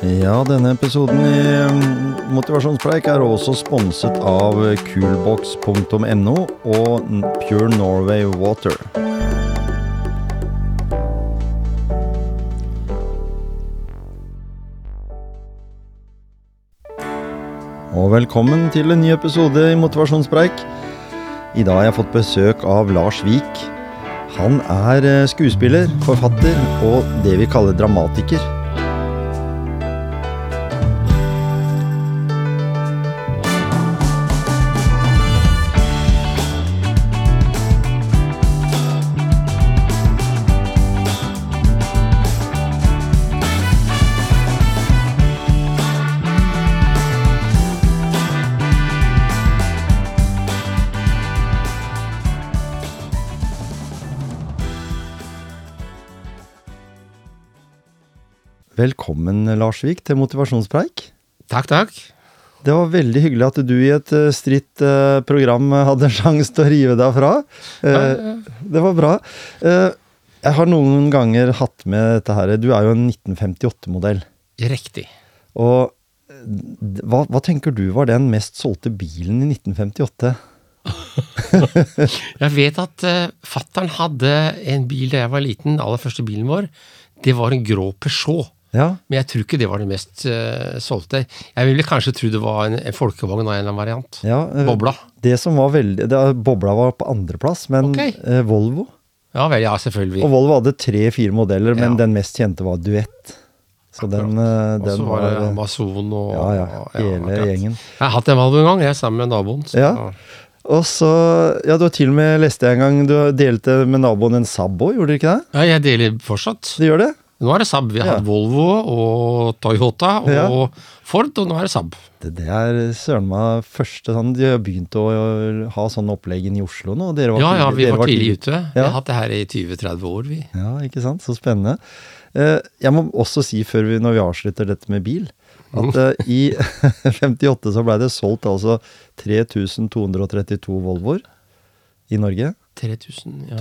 Ja, denne episoden i mm, Motivasjonspreik er også sponset av coolbox.no og Pure Norway Water. Og velkommen til en ny episode i Motivasjonspreik. I dag har jeg fått besøk av Lars Vik. Han er eh, skuespiller, forfatter og det vi kaller dramatiker. Velkommen, Lars Vik, til Motivasjonspreik. Takk, takk. Det var veldig hyggelig at du i et eh, stritt eh, program hadde en sjanse til å rive deg fra. Eh, Det var bra. Jeg har noen ganger hatt med dette her. Du er jo en 1958-modell. Riktig. Og hva, hva tenker du var den mest solgte bilen i 1958? Jeg vet at uh, fattern hadde en bil da jeg var liten, den aller første bilen vår. Det var en grå Peugeot. Ja, Men jeg tror ikke det var det mest uh, solgte. Jeg ville kanskje tro det var en, en folkevogn av en eller annen variant. ja uh, Bobla. Det som var veldig det, Bobla var på andreplass, men okay. uh, Volvo Ja vel, ja, selvfølgelig. Og Volvo hadde tre-fire modeller, men Ja. den mest kjente var Duett. Så den, den var det Amazon og Ja, ja. Hele ja, gjengen. Jeg har hatt en Volvo en gang, jeg, sammen med naboen. Så, Ja. Og så Ja, du har til og med, leste jeg en gang, du delte med naboen en Sabo, gjorde du ikke det? ja, jeg deler fortsatt. Du gjør det? Nå er det Saab. Vi har Ja. hatt Volvo og Toyota og Ja. Ford, og nå er det Saab. Det, det er søren meg første sånn De har begynt å ha sånne opplegg inn i Oslo nå. Dere var Ja, ja, vi dere var tidlig ute. Vi har hatt det her i 20-30 år, vi. Ja, ikke sant? Så spennende. Eh, Jeg må også si, før vi, når vi avslutter dette med bil, at mm. i 58 så blei det solgt altså 3232 Volvoer i Norge. 3000, ja.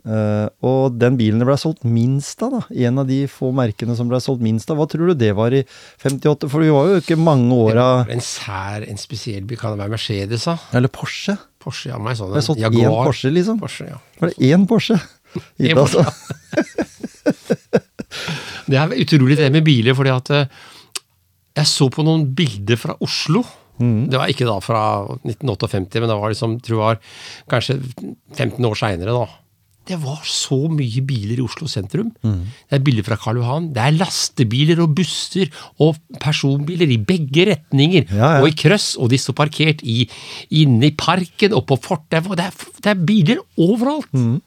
232. Eh, og den bilen det ble solgt minst av, da, en av de få merkene som ble solgt minst av, hva tror du det var i 58? For vi var jo ikke mange åra En sær, en spesiell bil. Kan det være Mercedes, da? Eller Porsche. Porsche, ja, meg sånn. Det ble solgt én Porsche, liksom. Porsche, ja. Var det én Porsche? En Ikke, altså. Det er utrolig det med biler, fordi at eh, jeg så på noen bilder fra Oslo. Mm. Det var ikke da fra 1958, men det var liksom, tror jeg var kanskje 15 år seinere, da. Det var så mye biler i Oslo sentrum. Mm. Det er bilder fra Karl Johan. Det er lastebiler og busser og personbiler i begge retninger. Ja, ja. Og i krøss, og de står parkert i, inne i parken og på fortauet. Det, er- det er biler overalt! Mm.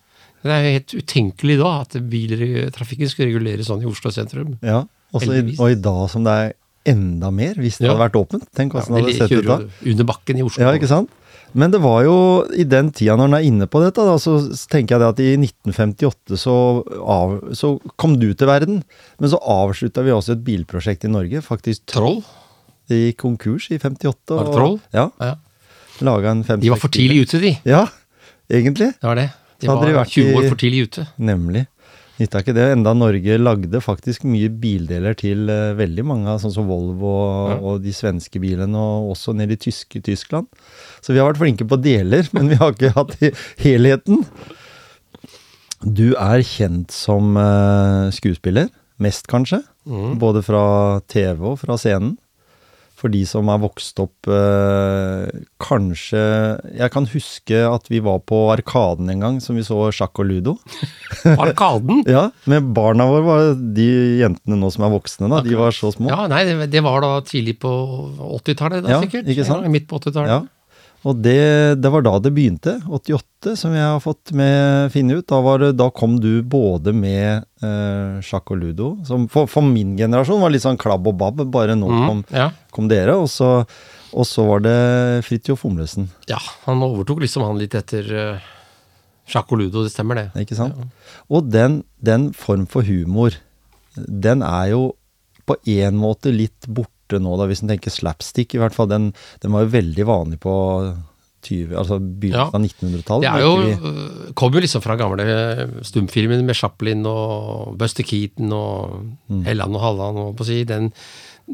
Det er helt utenkelig da at biltrafikken trafikken skulle reguleres sånn i Oslo sentrum. Ja, også i, og i dag som det er enda mer, hvis det Ja. hadde vært åpent. Tenk hvordan det hadde sett ut da. under bakken i Oslo. Ja, ikke sant? Men det var jo i den tida, når en er inne på dette, da, så tenker jeg det at i 1958 så, av, så kom du til verden. Men så avslutta vi også et bilprosjekt i Norge. Faktisk Troll? De gikk konkurs i 58. Var det Troll? Ja. Ja. Laga en De var for tidlig ute, de. Ja, egentlig. Det var det. De var vært 20 år for tidlig ute. Nemlig. Nytta ikke det, enda Norge lagde faktisk mye bildeler til uh, veldig mange, sånn som Volvo og, Ja. og de svenske bilene, og også nede i tyske Tyskland. Så vi har vært flinke på deler, men vi har ikke hatt he- helheten. Du er kjent som uh, skuespiller, mest kanskje, Mm. både fra TV og fra scenen. For de som er vokst opp eh, Kanskje Jeg kan huske at vi var på Arkaden en gang, som vi så sjakk og ludo. Arkaden? Ja, med barna våre var de jentene nå som er voksne, da. De var så små. Ja, nei, det, det var da tidlig på 80-tallet, da Ja, sikkert. ikke sant? Ja, midt på 80-tallet. Ja. Og det, det var da det begynte. 88, som jeg har fått med, finne ut. Da, var det, da kom du både med eh, sjakk og ludo, som for, for min generasjon var litt sånn klabb og babb, bare nå Mm, kom, ja. kom dere. Og så, og så var det Fridtjof Humlesen, ja, han overtok liksom han litt etter uh, sjakk og ludo, det stemmer det. ikke sant? Og den, den form for humor, den er jo på en måte litt borte nå, da, hvis en tenker slapstick i hvert fall. Den, den var jo veldig vanlig på 20, altså begynnelsen av 1900-tallet. Det jo, øh, kom jo liksom fra gamle stumfilmer med Chaplin og Buster Keaton og Mm. Helland og Halland og på å si, den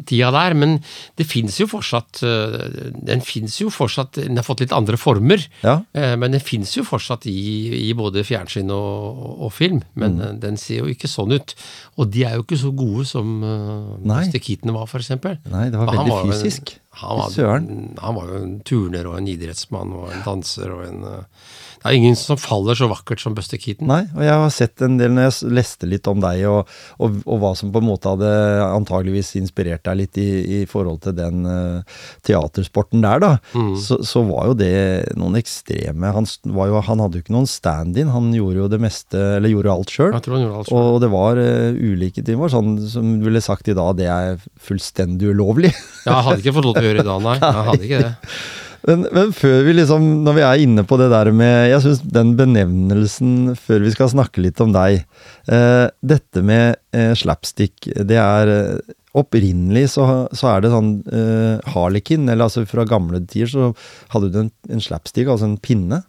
tida der. Men det fins jo fortsatt øh, Den fins jo fortsatt Den har fått litt andre former. Ja. Eh, Men den fins jo fortsatt i, i både fjernsyn og, og film. Men Mm. eh, den ser jo ikke sånn ut. Og de er jo ikke så gode som uh. Buster Keaton var, f.eks. Nei, det var veldig en- fysisk. Han var, han var jo en turner og en idrettsmann og en danser og en uh, Det er ingen som faller så vakkert som Buster Keaton. Nei, og jeg har sett en del når jeg leste litt om deg, og, og, og hva som på en måte hadde antageligvis inspirert deg litt i, i forhold til den uh, teatersporten der, da. Mm. Så, så var jo det noen ekstreme han, var jo, han hadde jo ikke noen stand-in, han gjorde jo det meste, eller gjorde alt sjøl. Og det var uh, ulike var sånn som du ville sagt i dag, det er fullstendig ulovlig. Ja, jeg hadde ikke fått lov til å gjøre det i dag, nei. Jeg hadde ikke det. Men, men før vi liksom, når vi er inne på det der med Jeg syns den benevnelsen, før vi skal snakke litt om deg eh, Dette med eh, slapstick, det er eh, Opprinnelig så, så er det sånn eh, harlekin, eller altså fra gamle tider så hadde du en, en slapstick, altså en pinne,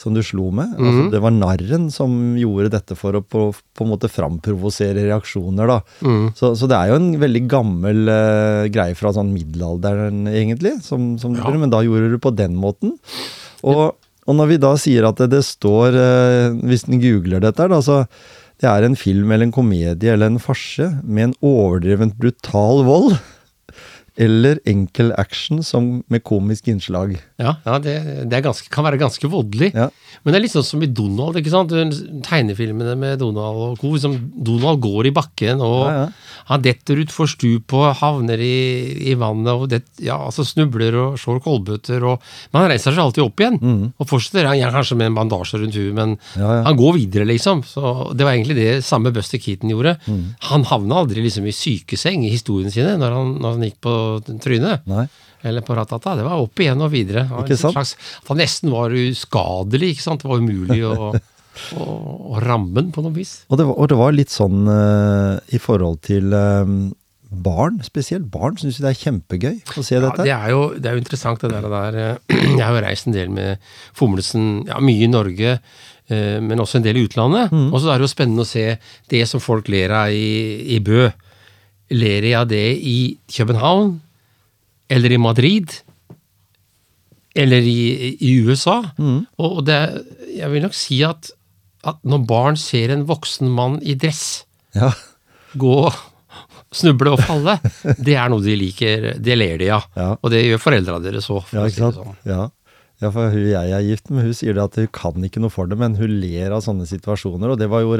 som du slo med. altså, Mhm. det var narren som gjorde dette for å på, på en måte framprovosere reaksjoner, da. Mm. Så, så det er jo en veldig gammel uh, greie fra sånn middelalderen, egentlig, som, som du Ja. gjorde, men da gjorde du det på den måten. Og, og når vi da sier at det, det står, uh, hvis en googler dette, da, så det er en film eller en komedie eller en farse med en overdrevent brutal vold. Eller enkel action som med komisk innslag. Ja, ja det, det er ganske, kan være ganske voldelig. Ja. Men det er litt sånn som i Donald, ikke sant? Tegnefilmene med Donald og co. Liksom Donald går i bakken, og Ja, han detter utfor stup og havner i, i vannet, og det, ja, altså snubler og slår kolbøtter, og Men han reiser seg alltid opp igjen, og fortsetter. Han kanskje med en bandasje rundt huet, men Mm. Han går videre, liksom. Så det var egentlig det samme Buster Keaton gjorde. Mm. Han havna aldri liksom i sykeseng i historiene sine når han, når han gikk på trynet. Nei. Eller på ratata. Det var opp igjen og videre. Det Ikke sant? Slags, at han nesten var uskadelig. ikke sant? Det var umulig å, ramme den på noe vis. Og det var, og det var litt sånn uh, i forhold til eh, barn, spesielt barn, syns det er kjempegøy å se Ja, dette. det, er jo, det er jo interessant, det der. der. Jeg har jo reist en del med Fomlesen, ja, mye i Norge, eh, men også en del i utlandet. Mm. Og så er det jo spennende å se det som folk ler av i, i Bø. Ler jeg av det i København? Eller i Madrid? Eller i, i USA? Mm. Og det, jeg vil nok si at, at når barn ser en voksen mann i dress Ja, gå, snuble og falle, det er noe de liker. Det ler de av. Ja. Og det gjør foreldra deres òg. ja ikke sant? Ja. Ja, for hun jeg er gift med, hun sier det at hun kan ikke noe for det, men hun ler av sånne situasjoner. Og det var jo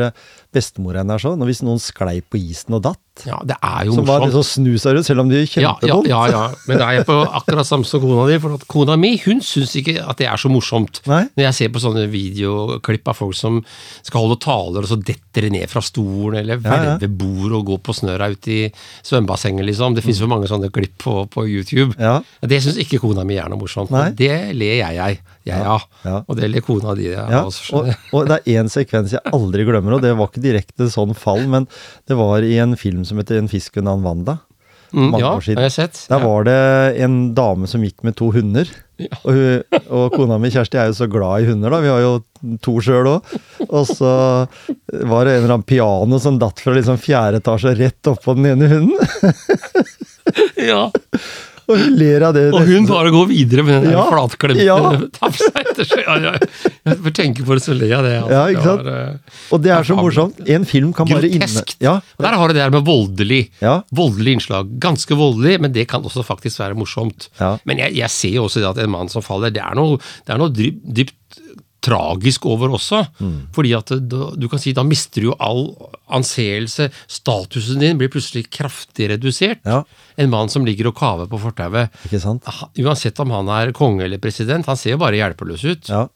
bestemor hennes sånn. Og hvis noen sklei på isen og datt, Ja, det er jo som morsomt. Som morsomt. så snu seg rundt, selv om de kjente Ja, ja, ja, ja, men da er jeg på akkurat samme som kona di. For at kona mi hun syns ikke at det er så morsomt. Nei. Når jeg ser på sånne videoklipp av folk som skal holde taler, og så detter de ned fra stolen, eller Ja, ja. bord og går på snøra ut i svømmebassenget, liksom. Det fins jo mange sånne klipp på, på YouTube. Ja. Det syns ikke kona mi er noe morsomt. Nei. Det ler jeg av. Ja. Og det ler kona di av Ja, også. og, og det er én sekvens jeg aldri glemmer, og det var ikke direkte sånn fall, men det var i en film som heter En fisk ved navn Wanda. Mm, ja, har jeg sett. Der ja. var det en dame som gikk med to hunder. Og, hun, og kona mi Kjersti er jo så glad i hunder, da. Vi har jo to sjøl òg. Og så var det en eller annen piano som datt fra liksom fjerde etasje rett oppå den ene hunden. ja. Og hun ler av det. Og hun bare går videre med den Ja, flatklemte ja. tafsa etter seg. Ja, ja. Jeg får tenke på det, så ler jeg det. altså. Ja, ikke sant? Det var, eh, Og det er så morsomt. En film kan bare inne... Groteskt. Ja, der har du det der med voldelig. Ja. Voldelig innslag. Ganske voldelig, men det kan også faktisk være morsomt. Ja. Men jeg, jeg ser jo også det at en mann som faller, det er noe, det er noe dypt tragisk over også. Mm. Fordi at du, kan si da mister du jo all anseelse. Statusen din blir plutselig kraftig redusert. Ja. En mann som ligger og kaver på fortauet. Uansett om han er konge eller president, han ser jo bare hjelpeløs ut. Ja.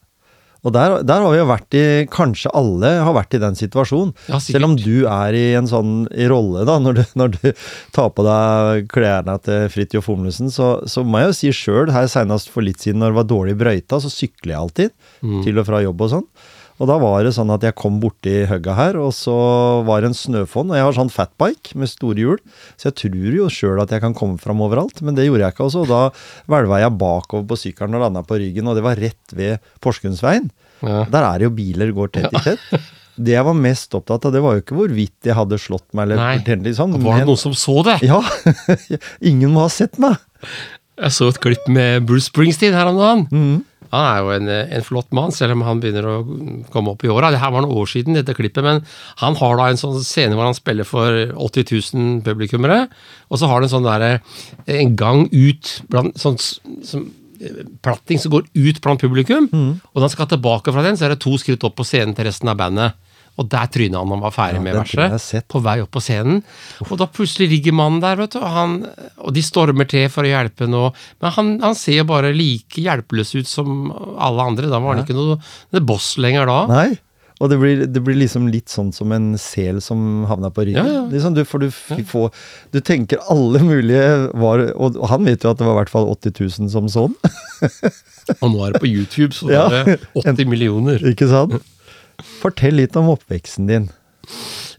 Og der, der har vi jo vært i Kanskje alle har vært i den situasjonen. Ja. Selv om du er i en sånn i rolle, da, når du, når du tar på deg klærne til Fridtjof Humlesen, så, så må jeg jo si sjøl, her senest for litt siden når det var dårlig brøyta, så sykler jeg alltid Mm. til og fra jobb og sånn. Og da var det sånn at jeg kom borti høgga her, og så var det en snøfonn. Og jeg har sånn fatbike med store hjul, så jeg tror jo sjøl at jeg kan komme fram overalt. Men det gjorde jeg ikke. også, og da hvelva jeg bakover på sykkelen og landa på ryggen, og det var rett ved Porsgrunnsveien. Ja. Der er det jo biler går tett i tett. Det jeg var mest opptatt av, det var jo ikke hvorvidt jeg hadde slått meg, eller Nei. fortelle litt sånn. Var det noen som så det? Ja. Ingen må ha sett meg. Jeg så et klipp med Bruce Springsteen her om dagen. Mhm. Han er jo en, en flott mann, selv om han begynner å komme opp i åra. Det her var noen år siden, dette klippet, men han har da en sånn scene hvor han spiller for 80 000 publikummere, og så har han en sånn derre En gang ut blant sånn s- som, eh, Platting som går ut blant publikum, og når han skal tilbake fra den, så er det to skritt opp på scenen til resten av bandet. Og der tryna han når han var ferdig Ja, med verset. På vei opp på scenen. Og da plutselig ligger mannen der, vet du, og, han, og de stormer til for å hjelpe nå. Men han, han ser jo bare like hjelpeløs ut som alle andre. Da var han ikke noe boss lenger da. Nei. Og det blir, det blir liksom litt sånn som en sel som havna på ryggen. Ja, ja. Liksom du, for du, får, du tenker alle mulige var, og, han vet jo at det var i hvert fall 80 000 som sånn. Og nå er det på YouTube, så Ja. er det 80 millioner. Ikke sant? Fortell litt om oppveksten din.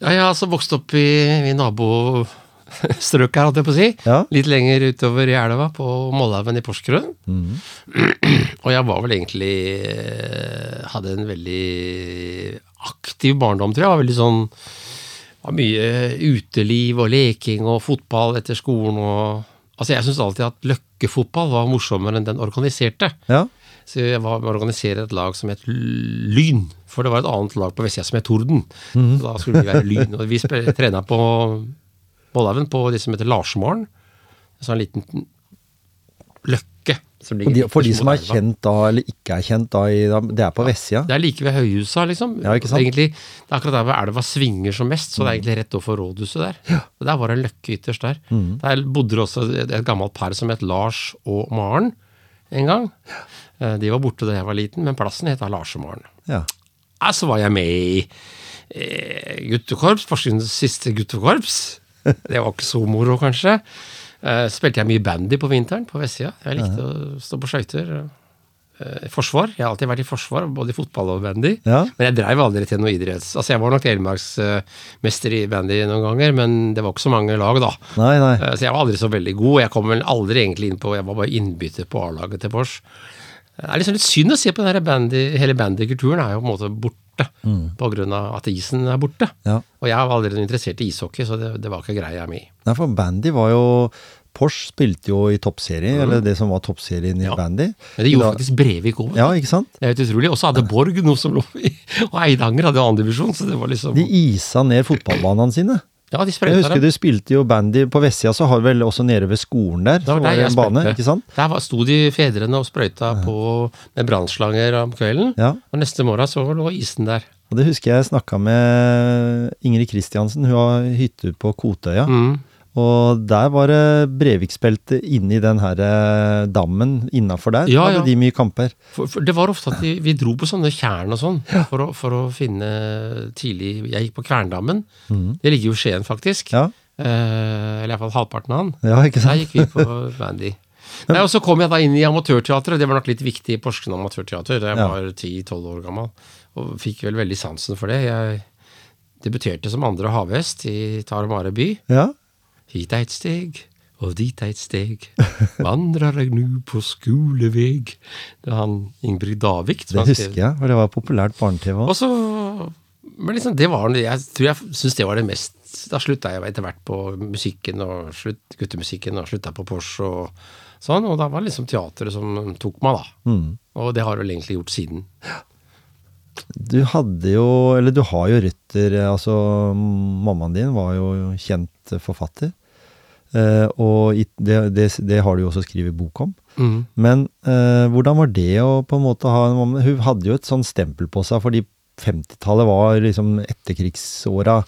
Ja, jeg har altså vokst opp i, i nabostrøket her, holdt jeg på å si. Ja. Litt lenger utover i elva, på Mollhaugen i Porsgrunn. Mm. Og jeg var vel egentlig eh, Hadde en veldig aktiv barndom, tror jeg. Var veldig sånn var mye uteliv og leking og fotball etter skolen og Altså, jeg syns alltid at løkkefotball var morsommere enn den organiserte. Ja. Så jeg var med å organisere et lag som het Lyn. For det var et annet lag på vestsida som het Torden. Mm. Så da skulle vi være Lyn. Og vi trena på Moldhaugen på de som heter Larsmaren. En sånn liten løkke. Som Og de, for de som er kjent da, eller ikke er kjent da, i, det er på vestsida. Det er like ved høyhusa, liksom. Ja, ikke sant? Egentlig, det er akkurat der hvor elva svinger som mest, så det er egentlig rett overfor rådhuset der. Ja. Og Der var det en løkke ytterst der. Mm. Der bodde det også et, et gammelt par som het Lars og Maren en gang. Ja. De var borte da jeg var liten, men plassen het Lars og Maren. Ja. Ja, så var jeg med i eh, guttekorps, Porsgrunns siste guttekorps. Det var ikke så moro, kanskje. Eh, spilte jeg mye bandy på vinteren på vestsida. Jeg likte å stå på skøyter. Eh, forsvar. Jeg har alltid vært i forsvar, både i fotball og bandy. Ja. Men jeg dreiv aldri til noe idretts... Altså, jeg var nok telemarksmester i bandy noen ganger, men det var ikke så mange lag, da. Nei, nei. Eh, Så jeg var aldri så veldig god. Jeg kom vel aldri egentlig inn på Jeg var bare innbytter på A-laget til Pors. Det er liksom litt synd å se på den her bandy, hele bandykulturen er jo på en måte borte. På grunn av at isen er borte. Ja. Og jeg var allerede interessert i ishockey, så det, det var ikke greia mi. Nei, for bandy var jo Porsche spilte jo i toppserie, eller det som var toppserien i Mm. Ja. bandy. Men det gjorde Da- faktisk Brevik òg. Ja, ikke sant? Det er helt utrolig. Og så hadde Borg noe som lå i Og Eidanger hadde jo andredivisjon, så det var liksom De isa ned fotballbanene sine. Ja, de Jeg husker dem. du spilte jo bandy på vestsida, så har du vel også nede ved skolen der. Det var der det en bane, ikke sant? Der var, sto de fedrene og sprøyta på med brannslanger om kvelden. Ja. Og neste morgen så lå isen der. Og det husker jeg snakka med Ingrid Kristiansen, hun har hytte på Kotøya. Mm. Og der var det Breviksbeltet inni den her eh, dammen innafor der. Ja, hadde ja. de mye kamper. For, for det var ofte at vi, vi dro på sånne tjern og sånn, for, å, for å finne tidlig Jeg gikk på Kverndammen. Det ligger jo i Skien, faktisk. Ja, Eh, eller iallfall halvparten av den. ja ikke sant? Der gikk vi på bandy. Nei, og Så kom jeg da inn i amatørteatret. Det var nok litt viktig i Porsgrunn amatørteater. Jeg Ja. var 10-12 år gammel og fikk vel veldig sansen for det. Jeg debuterte som andre havhest i Tarmare by. Ja. Hit et steg, og dit et steg. Vandrer jeg nu på skoleveg. Det er han Ingrid Davik Det husker jeg, for det var populært barne-TV òg. så Men liksom, det var Jeg tror jeg syns det var det mest Da slutta jeg etter hvert på musikken og slutt, guttemusikken og slutta på Porsche og sånn. Og da var det liksom teatret som tok meg, da. Mm. Og det har jeg vel egentlig gjort siden. Du hadde jo, eller du har jo røtter Altså, mammaen din var jo kjent forfatter. Eh, og det, det, det har du jo også skrevet bok om. Mm. Men uh, hvordan var det å på en måte ha Hun hadde jo et sånn stempel på seg, fordi 50-tallet var liksom etterkrigsåra.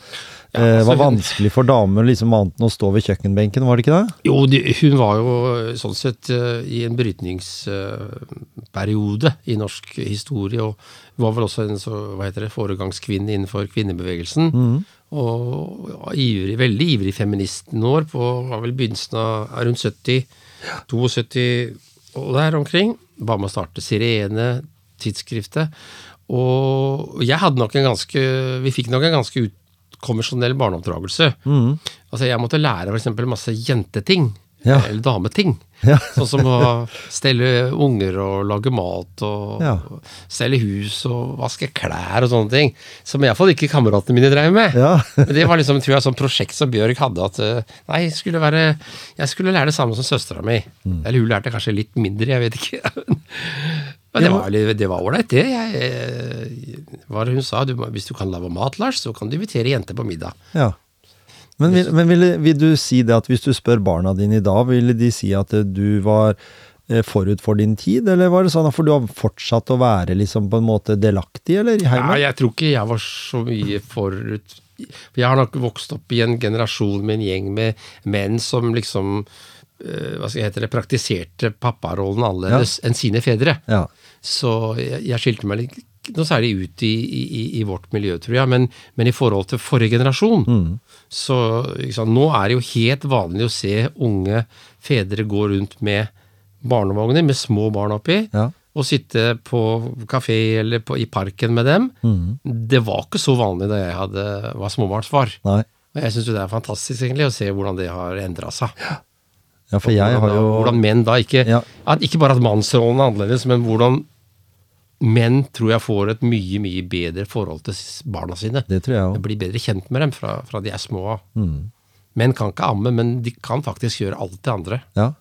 Ja, eh, altså var vanskelig for damer liksom annet enn å stå ved kjøkkenbenken, var det ikke det? Jo, de, hun var jo sånn sett eh, i en brytningsperiode i norsk historie, og var vel også en så, hva heter det, foregangskvinne innenfor kvinnebevegelsen. Og ja, ivrig, veldig ivrig feminist noen år, på var vel begynnelsen av rundt 70, 72 og der omkring. Ba med å starte Sirene, tidsskriftet. Og jeg hadde nok en ganske Vi fikk nok en ganske ut konvensjonell barneoppdragelse. Altså Jeg måtte lære f.eks. masse jenteting. Ja. Eller dameting. Ja. Sånn som å stelle unger og lage mat og Ja. stelle hus og vaske klær og sånne ting. Som iallfall ikke kameratene mine drev med. Ja. Men det var liksom, tror jeg, sånn prosjekt som Bjørg hadde. At eh, nei, skulle, være, jeg skulle lære det samme som søstera mi. Mm. Eller hun lærte kanskje litt mindre, jeg vet ikke. Men det var ålreit, det var ålreit, det. Jeg, eh, hva hun sa? Du, hvis du kan lage mat, Lars, så kan du invitere jenter på middag. Ja. Men, vil, men vil, vil du si det at hvis du spør barna dine i dag, ville de si at eh, du var eh, forut for din tid, eller var det sånn at for du har fortsatt å være liksom på en måte delaktig, eller i heimen? jeg tror ikke jeg var så mye forut jeg har nok vokst opp i en generasjon med en gjeng med menn som liksom eh, hva skal jeg hete det, praktiserte papparollen annerledes enn sine fedre. Ja. Så jeg, jeg skilte meg litt noe særlig ut i, i, i vårt miljø, tror jeg. Men, men i forhold til forrige generasjon, så liksom, Nå er det jo helt vanlig å se unge fedre gå rundt med barnevogner med små barn oppi. Ja. Og sitte på kafé eller på, i parken med dem. Det var ikke så vanlig da jeg hadde, var småbarnsfar. Nei. Og jeg syns det er fantastisk egentlig å se hvordan det har endra seg. Ja, for jeg har jo Hvordan menn da ikke Ja. Ikke bare at mannsrollen er annerledes, men hvordan menn tror jeg får et mye, mye bedre forhold til barna sine. Det tror jeg De blir bedre kjent med dem fra, fra de er små av. Mm. Menn kan ikke amme, men de kan faktisk gjøre alt det andre. Ja,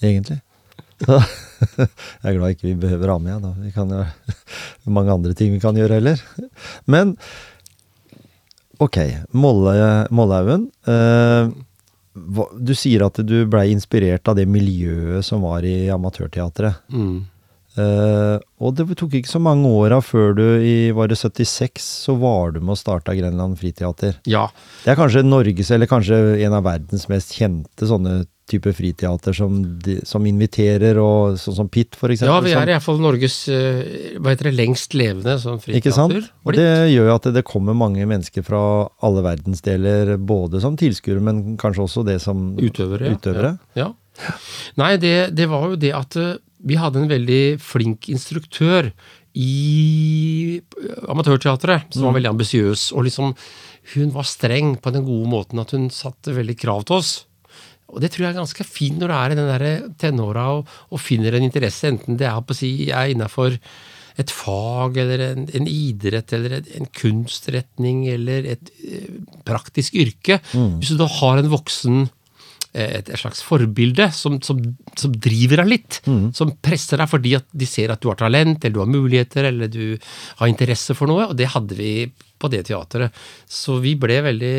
egentlig. Jeg er glad ikke vi behøver amme igjen. Da. Vi kan gjøre mange andre ting vi kan gjøre heller. Men ok, Mollehaugen. Eh, du sier at du blei inspirert av det miljøet som var i amatørteatret. Mm. Uh, og det tok ikke så mange åra før du i var det 76 så var du med og starta Grenland Friteater. Ja. Det er kanskje Norges, eller kanskje en av verdens mest kjente sånne type friteater som, de, som inviterer, og sånn som Pitt, eksempel. ja, vi som- er iallfall Norges eh, hva heter det, lengst levende friteater Ikke sant? Og det gjør jo at det, kommer mange mennesker fra alle verdensdeler, både som tilskuere, men kanskje også det som Utøvere. utøvere. Ja. ja. Nei, det, det var jo det at eh, vi hadde en veldig flink instruktør i amatørteatret, som var veldig ambisiøs. Og liksom, hun var streng på den gode måten at hun satte veldig krav til oss. Og det tror jeg er ganske fint når du er i den der tenåra og, og finner en interesse, enten det er på si er innafor et fag eller en, en idrett eller en, en kunstretning eller et eh, praktisk yrke. Hvis du da har en voksen et, et slags forbilde som, som, som driver deg litt. Som presser deg fordi at de ser at du har talent, eller du har muligheter, eller du har interesse for noe. Og det hadde vi på det teatret. Så vi ble veldig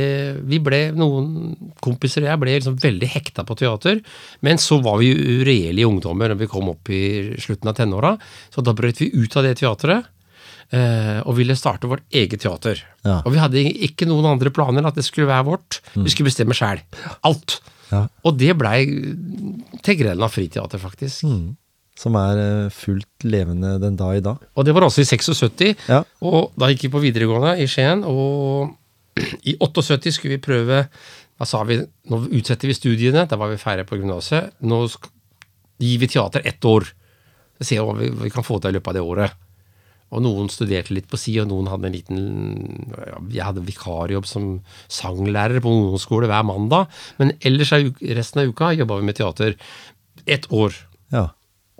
Vi ble, noen kompiser og jeg, ble liksom veldig hekta på teater. Men så var vi uregjerlige ungdommer når vi kom opp i slutten av tenåra. Så da brøt vi ut av det teatret. eh, Og ville starte vårt eget teater. Ja. Og vi hadde ikke noen andre planer enn at det skulle være vårt. Vi skulle bestemme sjæl. Alt. Ja. Og det blei til av Friteater, faktisk. Som er eh, fullt levende den dag i dag. Og det var også i 76. Ja. Og da gikk vi på videregående i Skien, og i 78 skulle vi prøve Da sa vi nå utsetter vi studiene, da var vi ferdige på gymnaset. Nå gir vi teater ett år. Så ser vi, hva vi kan få til i løpet av det året. Og noen studerte litt på si, og noen hadde en liten Jeg hadde vikarjobb som sanglærer på ungdomsskole hver mandag. Men ellers resten av uka jobba vi med teater ett år. Ja.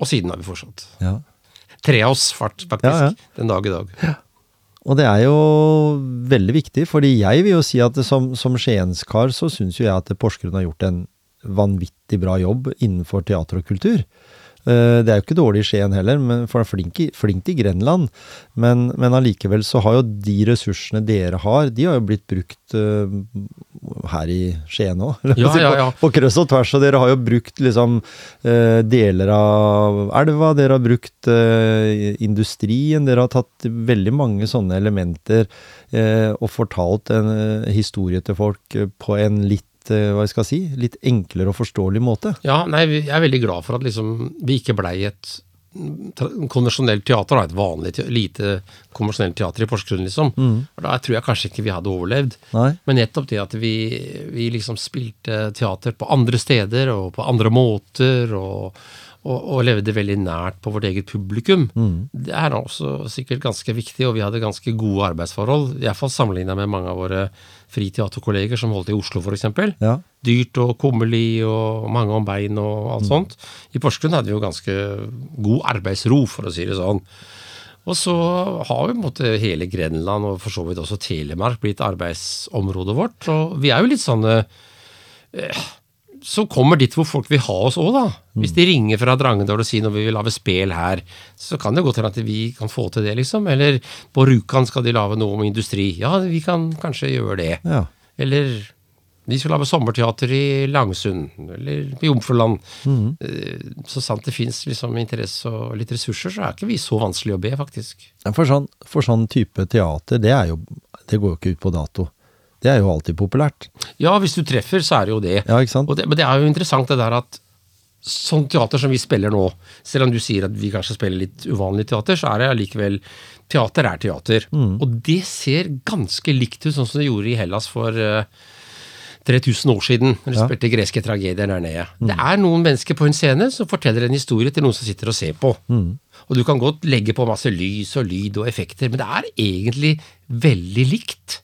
Og siden har vi fortsatt. ja. Tre av oss, fart- faktisk, Ja, ja. den dag i dag. Og det er jo veldig viktig, fordi jeg vil jo si at som, som skienskar så syns jo jeg at Porsgrunn har gjort en vanvittig bra jobb innenfor teater og kultur. Eh, Det er jo ikke dårlig i Skien heller, men for det er flink, i- flink i Grenland. Men, men allikevel så har jo de ressursene dere har, de har jo blitt brukt uh, her i Skien òg. Ja, ja, ja. På, på kryss og tvers. Og dere har jo brukt liksom uh, deler av elva, dere har brukt uh, industrien, dere har tatt veldig mange sånne elementer og fortalt en historie til folk på en litt eh, hva jeg skal si, litt enklere og forståelig måte. Ja, nei, jeg er veldig glad for at liksom, vi ikke blei et konvensjonelt teater, da, et vanlig, lite konvensjonelt teater i Porsgrunn, liksom. Mm. Da tror jeg kanskje ikke vi hadde overlevd. Nei? Men nettopp det at vi, vi liksom spilte teater på andre steder og på andre måter, og, og, og levde veldig nært på vårt eget publikum. Mm. Det er også sikkert ganske viktig, og vi hadde ganske gode arbeidsforhold. Iallfall sammenligna med mange av våre friteaterkolleger som holdt i Oslo, f.eks. Ja. Dyrt og kummerlig og mange om bein og alt sånt. I Porsgrunn hadde vi jo ganske god arbeidsro, for å si det sånn. Og så har jo måte hele Grenland og for så vidt også Telemark blitt arbeidsområdet vårt. Og vi er jo litt sånne eh, som kommer dit hvor folk vil ha oss òg, da. Hvis de ringer fra Drangedal og sier når vi vil lage spel her, så kan det godt hende at vi kan få til det, liksom. Eller på Rjukan skal de lage noe om industri. Ja, vi kan kanskje gjøre det. Ja. Eller de skal lage sommerteater i Langsund, eller på Jomfruland. Eh, Så sant det fins liksom interesse og litt ressurser, så er ikke vi så vanskelig å be, faktisk. For sånn, for sånn type teater, det, jo, det går jo ikke ut på dato. Det er jo alltid populært. Ja, hvis du treffer, så er det jo det. Ja, ikke sant? Det men det er jo interessant det der at sånn teater som vi spiller nå, selv om du sier at vi kanskje spiller litt uvanlig teater, så er det allikevel Teater er teater. Og det ser ganske likt ut sånn som det gjorde i Hellas for uh, 3000 år siden, når de Ja. spilte greske tragedier der nede. Det er noen mennesker på en scene som forteller en historie til noen som sitter og ser på. Og du kan godt legge på masse lys og lyd og effekter, men det er egentlig veldig likt.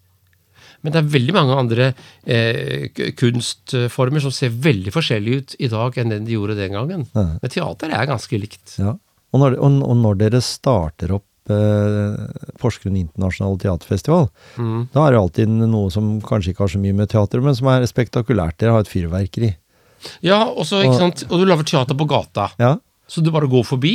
Men det er veldig mange andre eh, kunstformer som ser veldig forskjellige ut i dag enn den de gjorde den gangen. Men teater er ganske likt. Ja. Og, når, og, og når dere starter opp eh, Porsgrunn internasjonale teaterfestival, da er det alltid noe som kanskje ikke har så mye med teater, men som er spektakulært. Dere har et fyrverkeri. Ja, og så, ikke sant, og du lager teater på gata. Ja, Så du bare går forbi,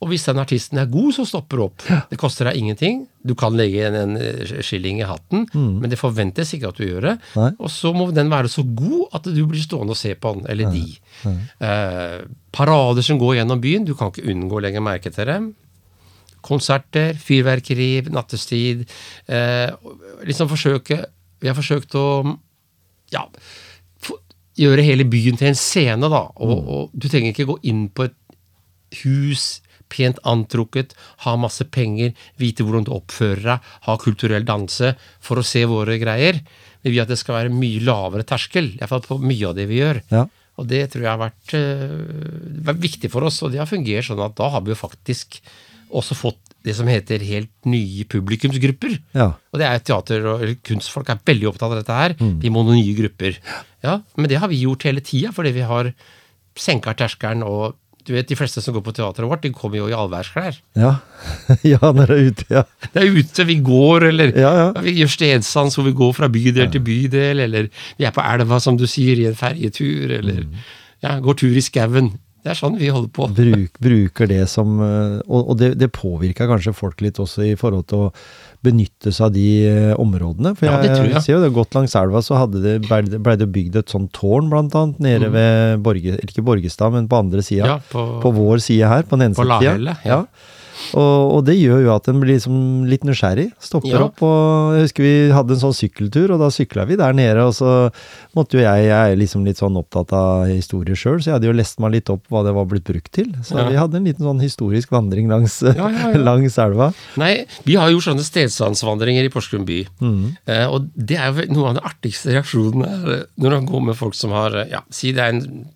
og hvis den artisten er god, så stopper du opp. Det koster deg ingenting. Du kan legge en, en eh, skilling i hatten, men det forventes ikke at du gjør det. Nei. Og så må den være så god at du blir stående og se på den, eller de. Eh, parader som går gjennom byen, du kan ikke unngå å legge merke til dem. Konserter, fyrverkeri, nattestid. Eh, liksom forsøke Vi har forsøkt å ja, gjøre hele byen til en scene, da. Og, og du trenger ikke gå inn på et hus, pent antrukket, ha masse penger, vite hvordan du oppfører deg, ha kulturell danse for å se våre greier. Vi vil at det skal være mye lavere terskel, iallfall på mye av det vi gjør. Ja. Og det tror jeg har vært, uh, vært viktig for oss, og det har fungert sånn at da har vi jo faktisk også fått det som heter helt nye publikumsgrupper. Ja. Og det er teater og kunstfolk er veldig opptatt av dette her. Vi må noen nye grupper. Ja, Men det har vi gjort hele tida, fordi vi har senka terskelen. Og du vet, de fleste som går på teateret vårt, de kommer jo i allværsklær. Ja. ja, når det er ute, ja. Det er ute vi går, eller Ja, ja. vi gjør stedsans hvor vi går fra bydel til bydel, eller vi er på elva, som du sier, i en ferjetur, eller Mm. ja, går tur i skauen. Det er sånn vi holder på. Bruk, bruker det som eh, Og, og det, det påvirker kanskje folk litt også i forhold til å benytte seg av de eh, områdene. For Ja, det tror jeg, jeg. ser jo det godt langs elva, så hadde det, ble, det, bygd et sånt tårn, blant annet, nede ved Borge, ikke Borgestad, men på andre sida. Mm. Ja, på, På vår side her, på den ene På sida. Ja. ja. Og, og det gjør jo at en blir liksom litt nysgjerrig. Stopper Ja. opp. og Jeg husker vi hadde en sånn sykkeltur, og da sykla vi der nede. Og så måtte jo jeg Jeg er liksom litt sånn opptatt av historie sjøl, så jeg hadde jo lest meg litt opp hva det var blitt brukt til. Så Ja. vi hadde en liten sånn historisk vandring langs, Ja, langs elva. Nei, vi har gjort sånne stedsansvandringer i Porsgrunn by. Mm. Eh, og det er jo noe av den artigste reaksjonene er, eh, når man går med folk som har eh, ja, Si det er en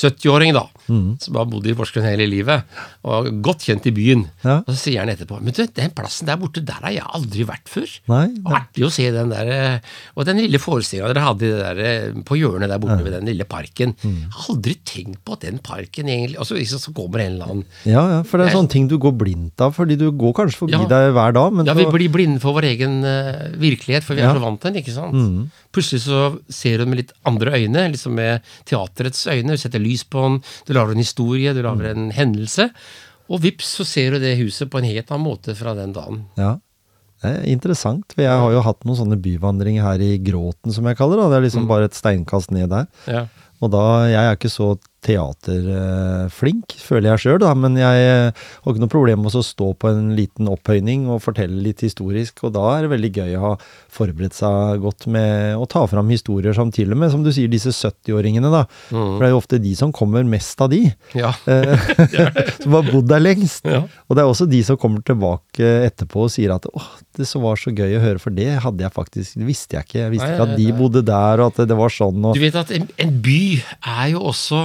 70-åring, da, Mm. som har bodd i Porsgrunn hele livet, og godt kjent i byen. Ja. Og så sier han etterpå Men du, den plassen der borte, der har jeg aldri vært før. Nei, nei. Artig å se den der eh, Og den lille forestillinga dere hadde det der, eh, på hjørnet der borte ved den lille parken. Mm. Aldri tenkt på at den parken egentlig Og så, liksom, så kommer en eller annen Ja, ja, for det er sånne ting du går blindt av, fordi du går kanskje forbi Ja. deg hver dag, men Ja, vi blir blinde for vår egen uh, virkelighet, for vi er Ja. så vant til den, ikke sant? Plutselig så ser du den med litt andre øyne, liksom med teaterets øyne. Du setter lys på den, du lager en historie, du lager en hendelse. Og vips, så ser du det huset på en helt annen måte fra den dagen. Ja. Det er interessant, for jeg har jo hatt noen sånne byvandringer her i Gråten, som jeg kaller det. Det er liksom bare et steinkast ned der. Ja. Og da, jeg er ikke så teaterflink, føler jeg sjøl, men jeg har ikke noe problem med å stå på en liten opphøyning og fortelle litt historisk, og da er det veldig gøy å ha forberedt seg godt med å ta fram historier som til og med, som du sier, disse 70-åringene, da. For det er jo ofte de som kommer mest av de, Ja. eh, som har bodd der lengst. Ja. Og det er også de som kommer tilbake etterpå og sier at åh, det så var så gøy å høre, for det hadde jeg faktisk, det visste jeg ikke. Jeg visste ikke at de bodde der, og at det var sånn. Og, Du vet at en, en by er jo også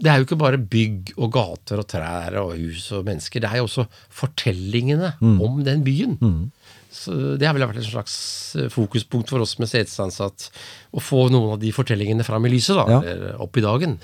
det er jo ikke bare bygg og gater og trær og hus og mennesker. Det er jo også fortellingene om den byen. Så Det har vel vært et slags eh, fokuspunkt for oss med setesansatt. Å få noen av de fortellingene fram i lyset, da. Ja. Eller opp i dagen.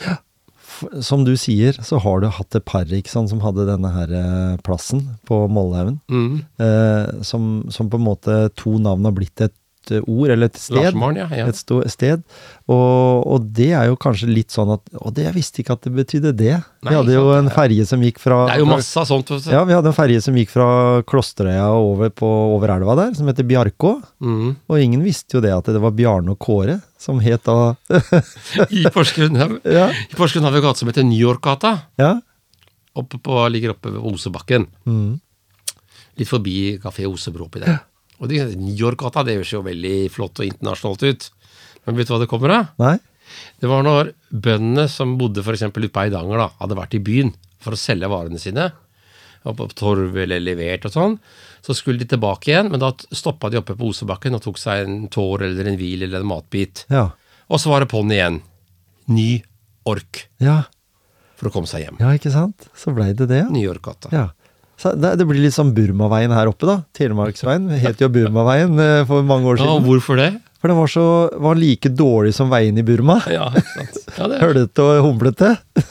Som du sier, så har du hatt et par ikke sant, som hadde denne her eh, plassen på Mollhaugen. Mm. Eh, som, som på en måte to navn har blitt et eh, ord, eller et sted. Larsmaren, ja. ja. Et sted. Og, og det er jo kanskje litt sånn at Og det, jeg visste ikke at det betydde det. Nei, vi hadde jo en er- ferje som gikk fra Det er jo masse av sånt. Ja, vi hadde en ferje som gikk fra Klosterøya og over, på, over elva der, som heter Bjarkå. Mm. Og ingen visste jo det at det var Bjarne og Kåre, som het da I Porsgrunn Ja. har vi en gate som heter New York-gata. ja. Oppe på, ligger oppe ved Osebakken. Mm. Litt forbi Kafé Osebro oppi der. Og de, New York-gata det ser jo veldig flott og internasjonalt ut. Men vet du hva det kommer av? Nei? Det var når bøndene som bodde f.eks. ute på Eidanger, da, hadde vært i byen for å selge varene sine, og på torv eller levert og sånn, så skulle de tilbake igjen, men da stoppa de oppe på Osebakken og tok seg en tår eller en hvil eller en matbit. Ja. Og så var det på'n igjen. Ny ork Ja. for å komme seg hjem. ja, ikke sant? Så blei det det. New York-gata. ja. Så det, det blir litt sånn Burmaveien her oppe, da. Telemarksveien. Det het jo Burmaveien eh, for mange år Ja, siden. hvorfor det? For den var, så, var like dårlig som veien i Burma. Ja, sant. Ja, det, er, Hølete og humlete. det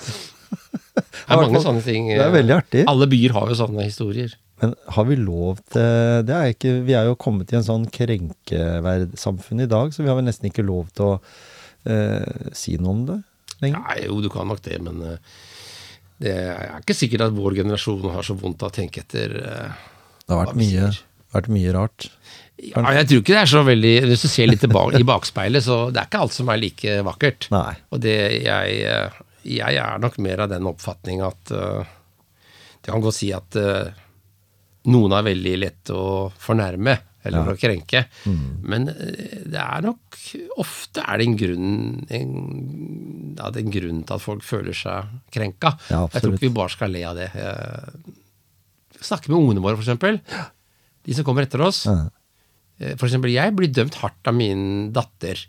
er mange sånne ting. Det er veldig artig. Alle byer har jo sånne historier. Men har vi lov til det er ikke, Vi er jo kommet i en sånn krenkeverdsamfunn i dag, så vi har vel nesten ikke lov til å eh, si noe om det lenger. Nei, jo, du kan nok det, men eh, det er ikke sikkert at vår generasjon har så vondt av å tenke etter eh, Det har vært mye, vært mye rart. Ja, jeg tror ikke det er så veldig Hvis du ser litt i bakspeilet, så det er ikke alt som er like vakkert. Nei. Og det jeg, eh, jeg er nok mer av den oppfatning at uh, Det kan godt si at uh, noen er veldig lett å fornærme eller å krenke, men eh, det er nok Ofte er det en grunn en, ja, det er en grunn til at folk føler seg krenka. Ja, jeg tror ikke vi bare skal le av det. Eh, Snakke med ungene våre, f.eks. De som kommer etter oss. Ja. F.eks. For eksempel, jeg blir dømt hardt av min datter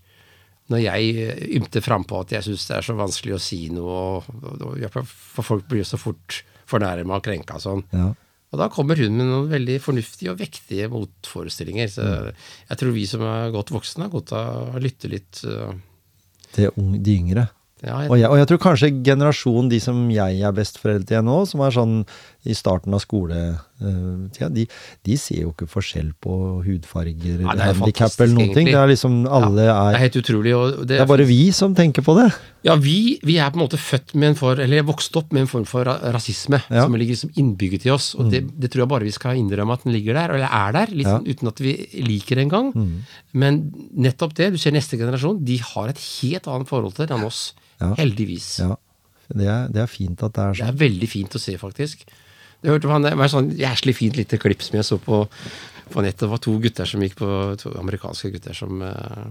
når jeg eh, ymter frampå at jeg syns det er så vanskelig å si noe, og, og, og, for folk blir så fort fornærma og krenka og sånn. Ja. Og da kommer hun med noen veldig fornuftige og vektige motforestillinger. Så Mm. jeg tror vi som er godt voksne, har godt av å lytte litt. eh, Til de yngre. Ja, jeg, Og jeg, og jeg tror kanskje generasjonen, de som jeg er besteforeldre til nå, som er sånn i starten av skoletida, de, de ser jo ikke forskjell på hudfarger Ja, eller er handikap eller noen ting. Det er liksom alle det er er helt utrolig. Det, Det er bare vi som tenker på det. Ja, vi, vi er på en måte født med en for, eller vokst opp med en form for rasisme Ja. Mm. som ligger liksom innbygget i oss. Og det, det tror jeg bare vi skal innrømme at den ligger der, eller er der, liksom, Ja. sånn uten at vi liker det engang. Men nettopp det, du ser neste generasjon, de har et helt annet forhold til det enn oss. Ja. Heldigvis. Ja, det er, det er fint at det er sånn. Det sånn. er veldig fint å se, faktisk. Det var et sånn jæslig fint lite klipp som jeg så på, på nettet. Det var to gutter som gikk på, to amerikanske gutter som uh,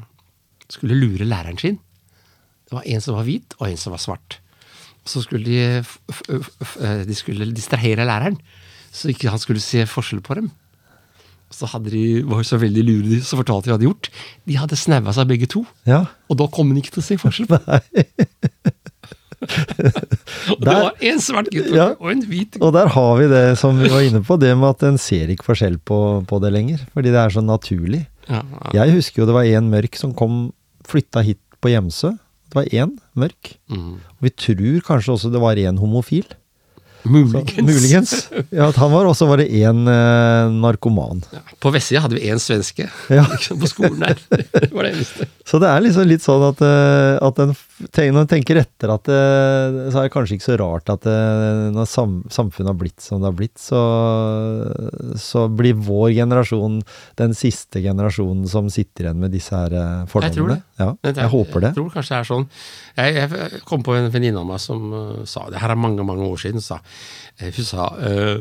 skulle lure læreren sin. Det var en som var hvit, og en som var svart. Så skulle de, eh, de skulle distrahere læreren, så ikke han skulle se forskjell på dem. Så de, var jo så veldig lure, de, så fortalte de hva de hadde gjort. De hadde snaua seg begge to, Ja. og da kom han ikke til å se forskjell på Og det var en svart gutt Ja. og en hvit Og der har vi det som vi var inne på, det med at en ser ikke forskjell på, på det lenger. Fordi det er så naturlig. Ja, ja. Jeg husker jo det var en mørk som kom, flytta hit på Hjemsø. Det var én mørk. Mm. Og vi tror kanskje også det var en homofil. Så, Muligens. muligens. Ja, at han var, og så var det en eh, narkoman. Ja, på vestsida hadde vi én svenske Ja. på skolen der. Det var det eneste. Så det er liksom litt sånn at, eh, at en, når en tenker etter at det, så er det kanskje ikke så rart at det, når sam, samfunnet har blitt som det har blitt, så, så blir vår generasjon den siste generasjonen som sitter igjen med disse her fordommene. Jeg tror det. Ja, er- jeg håper det. Jeg tror kanskje det er sånn. Jeg, jeg kom på en venninne av meg som uh, sa det her er mange mange år siden. Sa, eh, hun sa uh,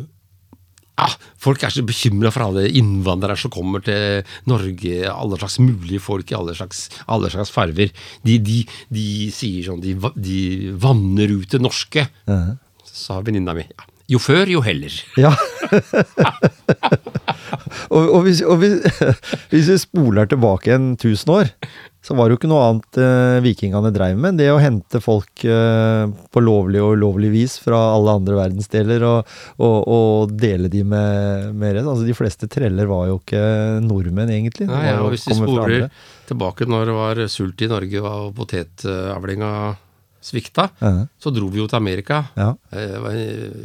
ja, folk er så bekymra for alle innvandrere som kommer til Norge. Alle slags mulige folk i alle slags, alle slags farver. De, de, de sier sånn De, de vanner ut det norske, Ja. sa venninna mi. Ja. Jo før, jo heller. Ja. og, og, hvis, og hvis, hvis vi spoler tilbake en tusen år, så var det jo ikke noe annet eh, vikingene dreiv med. Det å hente folk eh, på lovlig og ulovlig vis fra alle andre verdensdeler og, og, og dele de med, med resten. Altså, de fleste treller var jo ikke nordmenn, egentlig. Nei, ja, og hvis vi sporer tilbake når det var sult i Norge og potetavlinga svikta, Ja, så dro vi jo til Amerika. ja, Eh, Det var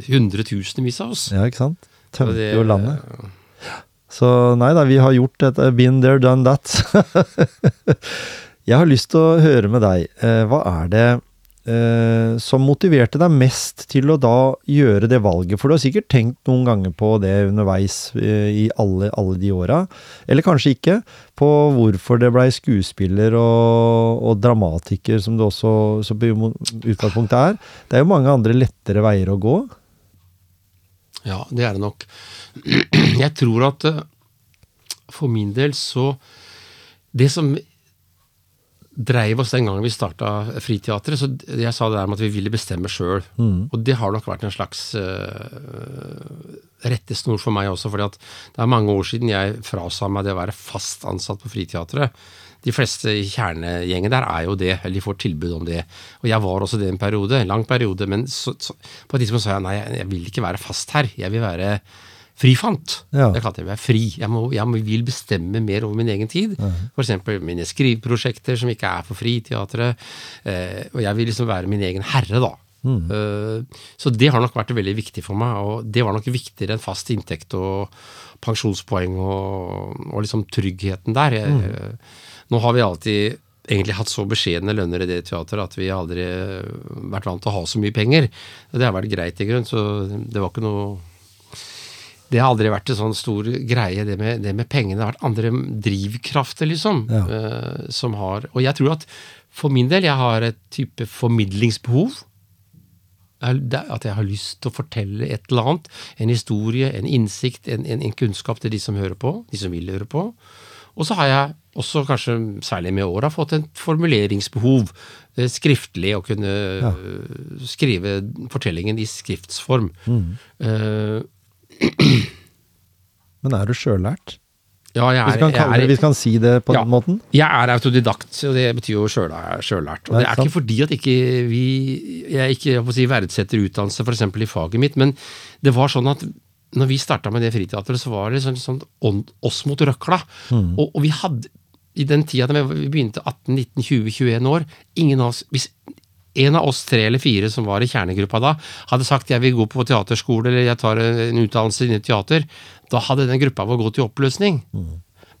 hundretusenvis av oss. ja, ikke sant? Tømte jo landet. Så nei da, vi har gjort dette. Been there, done that. Jeg har lyst til å høre med deg. Eh, hva er det eh, som motiverte deg mest til å da gjøre det valget? For du har sikkert tenkt noen ganger på det underveis eh, i alle, alle de åra. Eller kanskje ikke. På hvorfor det blei skuespiller og, og dramatiker, som det også så på utgangspunktet er. Det er jo mange andre lettere veier å gå. Ja, det er det nok. Jeg tror at eh, for min del så Det som dreiv oss den gangen vi starta Friteatret, så jeg sa det der med at vi ville bestemme sjøl. Og det har nok vært en slags uh, rettesnor for meg også, fordi at det er mange år siden jeg frasa meg det å være fast ansatt på Friteatret. De fleste i kjernegjengen der er jo det, eller de får tilbud om det. Og jeg var også det en periode, en lang periode, men så, så, på et tidspunkt sa jeg nei, jeg, vil ikke være fast her. Jeg vil være frifant. Ja. Jeg kalte være fri. Jeg, må, jeg må, vil bestemme mer over min egen tid. For eksempel mine skriveprosjekter som ikke er for Friteatret. Eh, og jeg vil liksom være min egen herre, da. Eh, så det har nok vært veldig viktig for meg, og det var nok viktigere enn fast inntekt og pensjonspoeng og, og liksom tryggheten der. Jeg, eh, Nå har vi alltid egentlig hatt så beskjedne lønner i det teateret at vi aldri vært vant til å ha så mye penger. Det har vært greit i grunn, så det var ikke noe det har aldri vært en sånn stor greie, det med, det med pengene. Det har vært andre drivkrafter, liksom. Ja. Uh, som har Og jeg tror at for min del, jeg har et type formidlingsbehov. At jeg har lyst til å fortelle et eller annet. En historie, en innsikt, en, en, en kunnskap til de som hører på. De som vil høre på. Og så har jeg også, kanskje særlig med åra, fått et formuleringsbehov. eh, Skriftlig å kunne ja. skrive fortellingen i skriftsform. Eh, Men er du sjøllært? ja, jeg Hvis er, vi kan, kalle jeg er, vi kan si det på Ja. den måten? Jeg er autodidakt, og det betyr jo sjøl- sjøllært. Og det er sant. ikke fordi at ikke vi, jeg ikke jeg si, verdsetter utdannelse f.eks. i faget mitt, men det var sånn at når vi starta med det friteatret, så var det sånn, sånn oss mot røkla. Mm. Og, og vi hadde, i den tida da vi begynte 18, 19, 20, 21 år ingen av oss, hvis en av oss tre eller fire som var i kjernegruppa da, hadde sagt jeg vil gå på teaterskole eller jeg tar en utdannelse innen teater, da hadde den gruppa vår gått i oppløsning.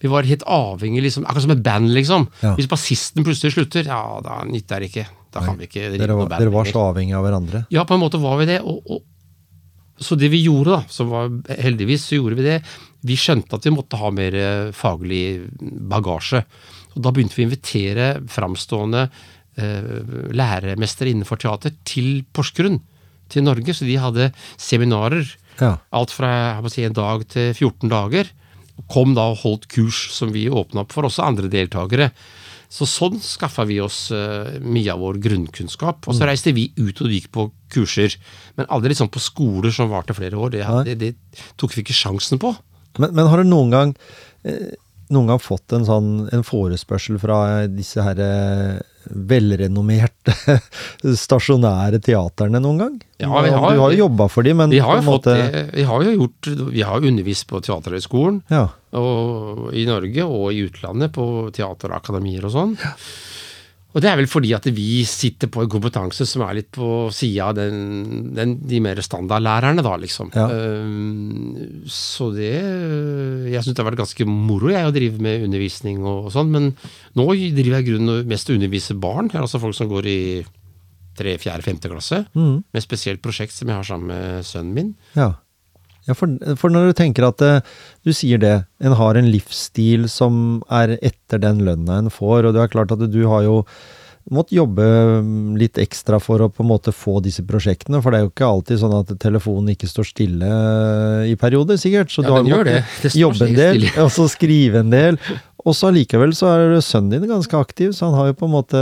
Vi var helt avhengig, liksom, akkurat som et band, liksom. Mm. Ja. Hvis bassisten plutselig slutter, ja, da nytter det ikke. Da kan vi ikke drive Dere var, band dere var så avhengige av hverandre? Ja, på en måte var vi det. Og, og, så det vi gjorde, da, som var heldigvis, så gjorde vi det. Vi skjønte at vi måtte ha mer eh, faglig bagasje. Og da begynte vi å invitere framstående eh, læremestere innenfor teater til Porsgrunn, til Norge. Så de hadde seminarer. Ja. Alt fra si, en dag til 14 dager. Kom da og holdt kurs som vi åpna opp for også andre deltakere. Så sånn skaffa vi oss uh, mye av vår grunnkunnskap. Og så reiste vi ut og gikk på kurser. Men aldri liksom på skoler som varte flere år. Det, det, det tok vi ikke sjansen på. Men, men har du noen gang eh, noen gang fått en sånn en forespørsel fra disse her eh, velrenommerte stasjonære teaterne noen gang? Ja, vi har- du har jo jobba for dem, men Vi har jo en fått måte. Vi har jo gjort Vi har undervist på Teaterhøgskolen Ja. i Norge og i utlandet, på teaterakademier og sånn. Og det er vel fordi at vi sitter på en kompetanse som er litt på sida av den, den, de mer standardlærerne, da, liksom. Ja. Ehm, så det Jeg syns det har vært ganske moro jeg å drive med undervisning og sånn, men nå driver jeg grunnen mest og underviser barn. Jeg har altså folk som går i tre, fjerde, femte klasse, Mm. med et spesielt prosjekt som jeg har sammen med sønnen min. Ja, ja for, for når du tenker at eh, du sier det, en har en livsstil som er etter den lønna en får, og det er klart at du har jo måttet jobbe mm, litt ekstra for å på en måte få disse prosjektene, for det er jo ikke alltid sånn at telefonen ikke står stille eh, i perioder, sikkert. Så Ja, du har måttet jobbe en del, og så skrive en del. Og så allikevel så er sønnen din ganske aktiv, så han har jo på en måte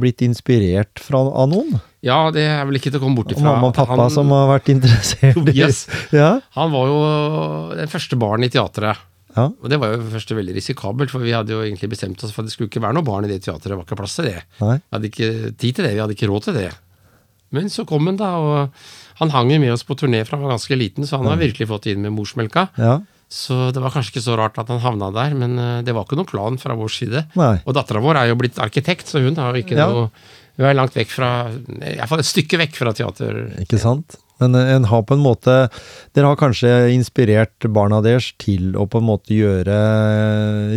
blitt inspirert fra, av noen. Ja, det er vel ikke til å komme bort Og ifra. mamma og pappa han- som har vært interessert i Tobias. Ja, Han var jo den første barn i teatret. Ja. Og det var jo først veldig risikabelt, for vi hadde jo egentlig bestemt oss for at det skulle ikke være noe barn i det teatret. Det var ikke plass til det. Nei. Vi hadde ikke tid til det, vi hadde ikke råd til det. Men så kom han, da, og han hang jo med oss på turné fra han var ganske liten, så han har virkelig fått inn med morsmelka. Ja. Så det var kanskje ikke så rart at han havna der, men eh, det var ikke noen plan fra vår side. Nei. Og dattera vår er jo blitt arkitekt, så hun har jo ikke Ja. noe Hun er langt vekk fra Iallfall et stykke vekk fra teater. Ikke sant? Men eh, en har på en måte Dere har kanskje inspirert barna deres til å på en måte gjøre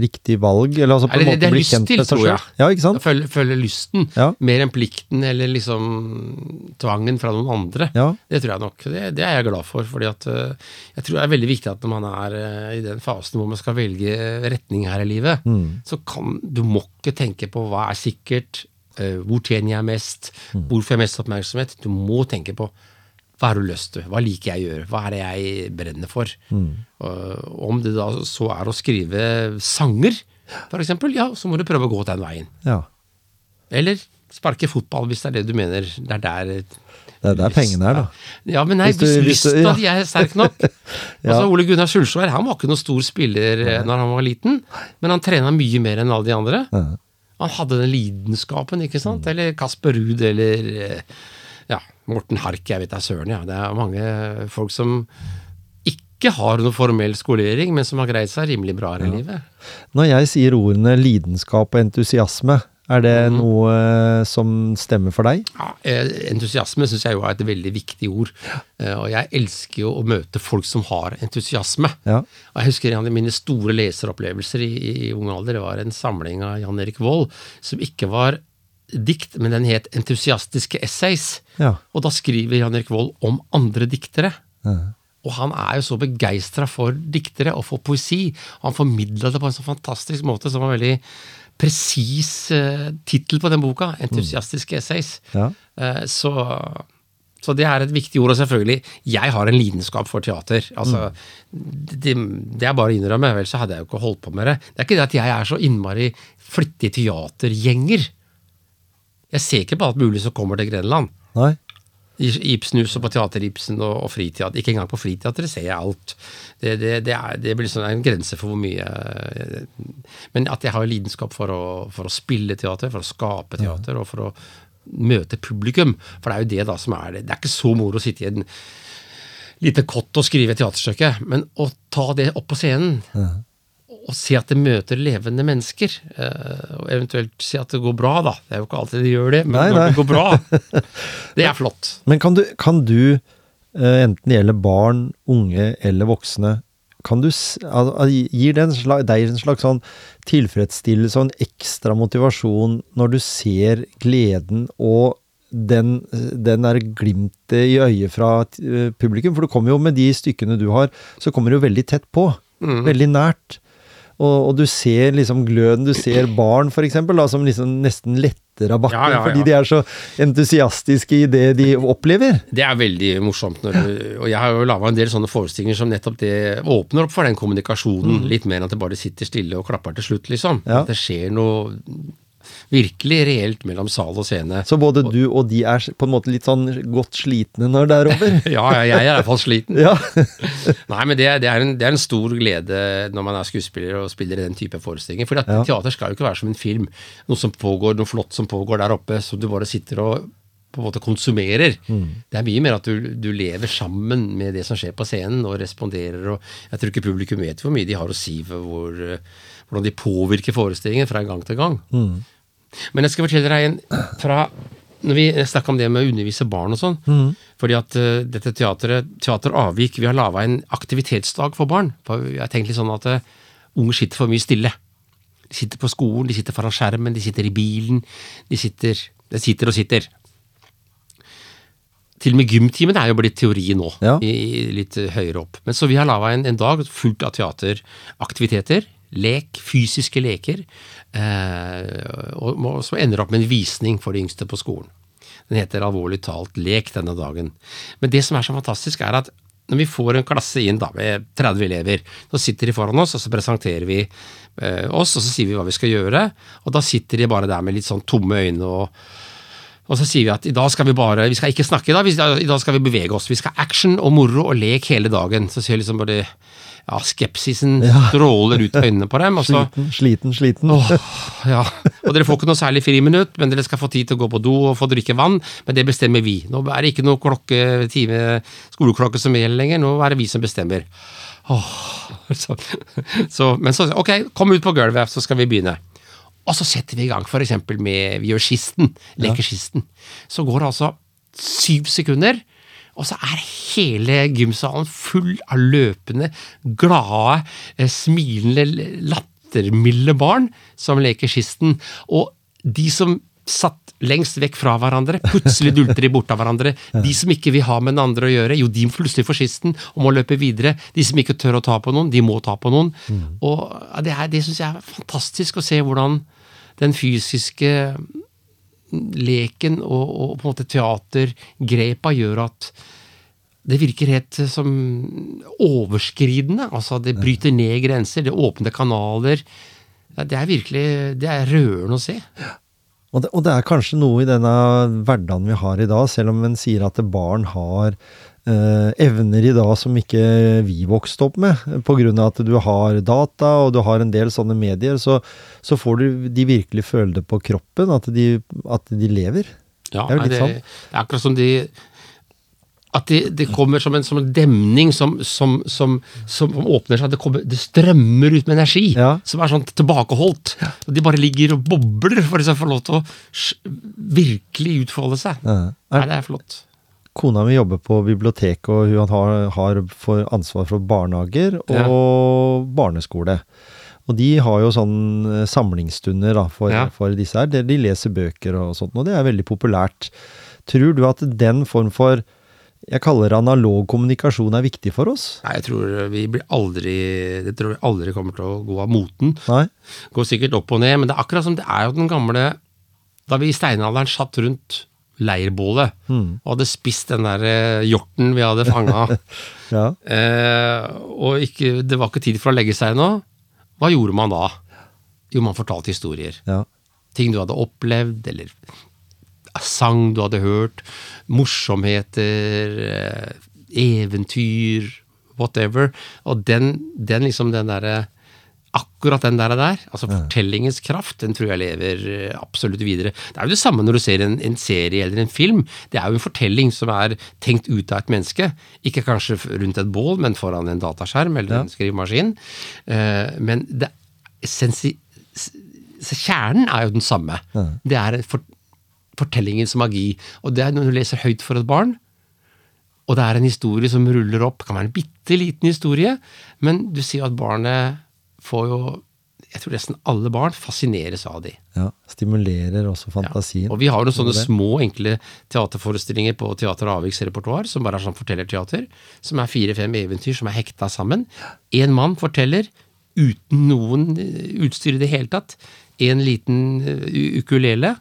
riktig valg? Eller altså på en det- måte det er bli kjent til, med seg selv? Ja, ikke sant? Følge, følge lysten, Ja. mer enn plikten eller liksom tvangen fra noen andre. Ja. Det tror jeg nok. Det, det er jeg glad for. fordi at eh, jeg tror det er veldig viktig at når man er eh, i den fasen hvor man skal velge retning her i livet, Mm. så kan du må ikke tenke på hva er sikkert, eh, hvor tjener jeg mest, Mm. hvor får jeg mest oppmerksomhet. Du må tenke på hva har du lyst til, hva liker jeg å gjøre, hva er det jeg brenner for. Mm. Om det da så er å skrive sanger, eksempel, ja, så må du prøve å gå den veien. ja. Eller sparke fotball, hvis det er det du mener. Det er der Det er der pengene er, da. Ja, men nei, Hvis du- hvis, lysten ja. er sterk nok. Ja. Altså, Ole Gunnar Sulsvær han var ikke noen stor spiller nei. når han var liten, men han trena mye mer enn alle de andre. Nei. Han hadde den lidenskapen, ikke sant? Eller Kasper Ruud, eller eh, ja, Morten Hark, jeg vet da søren, ja. Det er mange folk som ikke har noe formell skolering, men som har greid seg rimelig bra her i livet. Når jeg sier ordene lidenskap og entusiasme, er det mm. noe eh, som stemmer for deg? Ja, eh, entusiasme syns jeg jo er et veldig viktig ord. Eh, Og jeg elsker jo å møte folk som har entusiasme. Ja. Og jeg husker en av mine store leseropplevelser i, i ung alder. Det var en samling av Jan Erik Vold som ikke var dikt, men den het 'Entusiastiske essays'. Ja. Og da skriver Jan Erik Vold om andre diktere. Ja. Og han er jo så begeistra for diktere og for poesi. Han formidla det på en så fantastisk måte som var veldig presis uh, tittel på den boka. 'Entusiastiske essays'. Ja. Uh, så, så det er et viktig ord. Og selvfølgelig, jeg har en lidenskap for teater. Altså, det, det er bare å innrømme, Vel så hadde jeg jo ikke holdt på med det. Det er ikke det at jeg er så innmari flittig teatergjenger. Jeg ser ikke på alt mulig som kommer til Grenland. Nei? I Ibsenhuset på Teater Ibsen og, og friteater. Ikke engang på friteatret ser jeg alt. Det, det, det, er, det blir sånn en grense for hvor mye eh, Men at jeg har lidenskap for å, for å spille teater, for å skape teater og for å møte publikum. For det er jo det da som er det. Det er ikke så moro å sitte i en lite kott og skrive et teaterstykke, men å ta det opp på scenen og se at det møter levende mennesker, eh, og eventuelt se at det går bra, da. Det er jo ikke alltid de gjør det, men Nei, når nei. det går bra, det er flott. Men kan du, kan du eh, enten det gjelder barn, unge eller voksne, kan du, gir det en slags, deg en slags sånn tilfredsstillelse og en ekstra motivasjon når du ser gleden og den, den er glimtet i øyet fra eh, publikum? For du kommer jo med de stykkene du har, så kommer du jo veldig tett på. Veldig nært. Og, og du ser liksom gløden, du ser barn for eksempel, da, som liksom nesten letter av bakken, Ja, ja, ja. fordi de er så entusiastiske i det de opplever. Det er veldig morsomt. Når og jeg har jo laga en del sånne forestillinger som nettopp det åpner opp for den kommunikasjonen, litt mer enn at det bare sitter stille og klapper til slutt, liksom. At det skjer noe virkelig reelt mellom sal og scene. Så både du og de er på en måte litt sånn godt slitne når det er over? Ja, jeg er i hvert fall sliten. Ja. Nei, men det, det, er en, det er en stor glede når man er skuespiller og spiller i den type forestillinger. For Ja. teater skal jo ikke være som en film. Noe som pågår, noe flott som pågår der oppe, som du bare sitter og på en måte konsumerer. Det er mye mer at du, du lever sammen med det som skjer på scenen, og responderer. og Jeg tror ikke publikum vet hvor mye de har å si for hvor, eh, hvordan de påvirker forestillingen fra gang til gang. Men jeg skal fortelle deg en fra når vi snakka om det med å undervise barn og sånn. Fordi at uh, dette teateret, Teater Avvik, vi har laga en aktivitetsdag for barn. For jeg har tenkt litt sånn at uh, unger sitter for mye stille. De sitter på skolen, de sitter foran skjermen, de sitter i bilen. De sitter, de sitter og sitter. Til og med gymtimen er jo blitt teori nå, Ja. i, i litt høyere opp. Men Så vi har laga en, en dag fullt av teateraktiviteter. Lek, fysiske leker. Eh, og, som ender opp med en visning for de yngste på skolen. Den heter alvorlig talt Lek denne dagen. Men det som er så fantastisk, er at når vi får en klasse inn da, med 30 elever, så sitter de foran oss, og så presenterer vi eh, oss, og så sier vi hva vi skal gjøre. Og da sitter de bare der med litt sånn tomme øyne og og så sier vi at i dag skal vi bare, vi skal ikke snakke i dag, i dag skal vi bevege oss. Vi skal action og moro og lek hele dagen. Så sier liksom bare ja, skepsisen stråler ut av øynene på dem. Altså, Sliten, sliten, sliten. Åh, ja. Og dere får ikke noe særlig friminutt, men dere skal få tid til å gå på do og få drikke vann. Men det bestemmer vi. Nå er det ikke noe klokke, time, skoleklokke som gjelder lenger, nå er det vi som bestemmer. Åh, så, så, men så ok, kom ut på gulvet, så skal vi begynne. Og så setter vi i gang, f.eks. med Vi gjør skisten, leker skisten. Så går det altså syv sekunder. Og så er hele gymsalen full av løpende, glade, eh, smilende, lattermilde barn som leker skisten. Og de som satt lengst vekk fra hverandre, plutselig dulter de bort av hverandre. De som ikke vil ha med den andre å gjøre, jo, de plutselig får skisten og må løpe videre. De som ikke tør å ta på noen, de må ta på noen. Og det, er- det syns jeg er fantastisk å se hvordan den fysiske leken og, og på en måte teatergrepa gjør at det virker helt eh, som overskridende. Altså, det bryter ned grenser, det åpner kanaler. Det er virkelig det er rørende å se. Og det, og det er kanskje noe i denne hverdagen vi har i dag, selv om en sier at barn har evner i dag som ikke vi vokste opp med, pga. at du har data og du har en del sånne medier, så, så får du de virkelig føle det på kroppen, at de, at de lever. Ja, Det er jo litt sånn. det er akkurat som de at det, de kommer som en, som en demning som, som, som, som åpner seg. Det, kommer, det strømmer ut med energi Ja. som er sånn tilbakeholdt. Og de bare ligger og bobler for å få lov til å virkelig utfolde seg. Ja. Nei, det er flott. Kona mi jobber på biblioteket, og hun har, har for ansvar for barnehager og Ja. barneskole. Og de har jo sånn eh, samlingsstunder da, for, Ja. for disse her, der de leser bøker og sånt, og det er veldig populært. Tror du at den form for jeg kaller det analog kommunikasjon er viktig for oss? Nei, jeg tror vi blir aldri Det tror vi aldri kommer til å gå av moten. Nei? Går sikkert opp og ned, men det er akkurat som det er jo den gamle Da vi i steinalderen satt rundt leirbålet og hadde spist den der eh, hjorten vi hadde fanga, Ja. eh, og ikke, det var ikke tid for å legge seg ennå, hva gjorde man da? Jo, man fortalte historier. ja. Ting du hadde opplevd, eller sang du hadde hørt, morsomheter, eh, eventyr, whatever. Og den, den liksom den derre Akkurat den der, der altså fortellingens kraft, den tror jeg lever eh, absolutt videre. Det er jo det samme når du ser en, en serie eller en film. Det er jo en fortelling som er tenkt ut av et menneske. Ikke kanskje rundt et bål, men foran en dataskjerm eller en skrivemaskin. Eh, men det, essensi, s- s- kjernen er jo den samme. Det er for, fortellingens magi. Og det er når du leser høyt for et barn, og det er en historie som ruller opp, det kan være en bitte liten historie, men du sier at barnet får jo Jeg tror nesten alle barn fascineres av de. ja. Stimulerer også fantasien. Og vi har jo sånne små, enkle teaterforestillinger på Teater Aviks repertoar, som bare er sånn fortellerteater, som er fire-fem eventyr som er hekta sammen. Én mann forteller uten noen eh, utstyr i det hele tatt. En liten eh, ukulele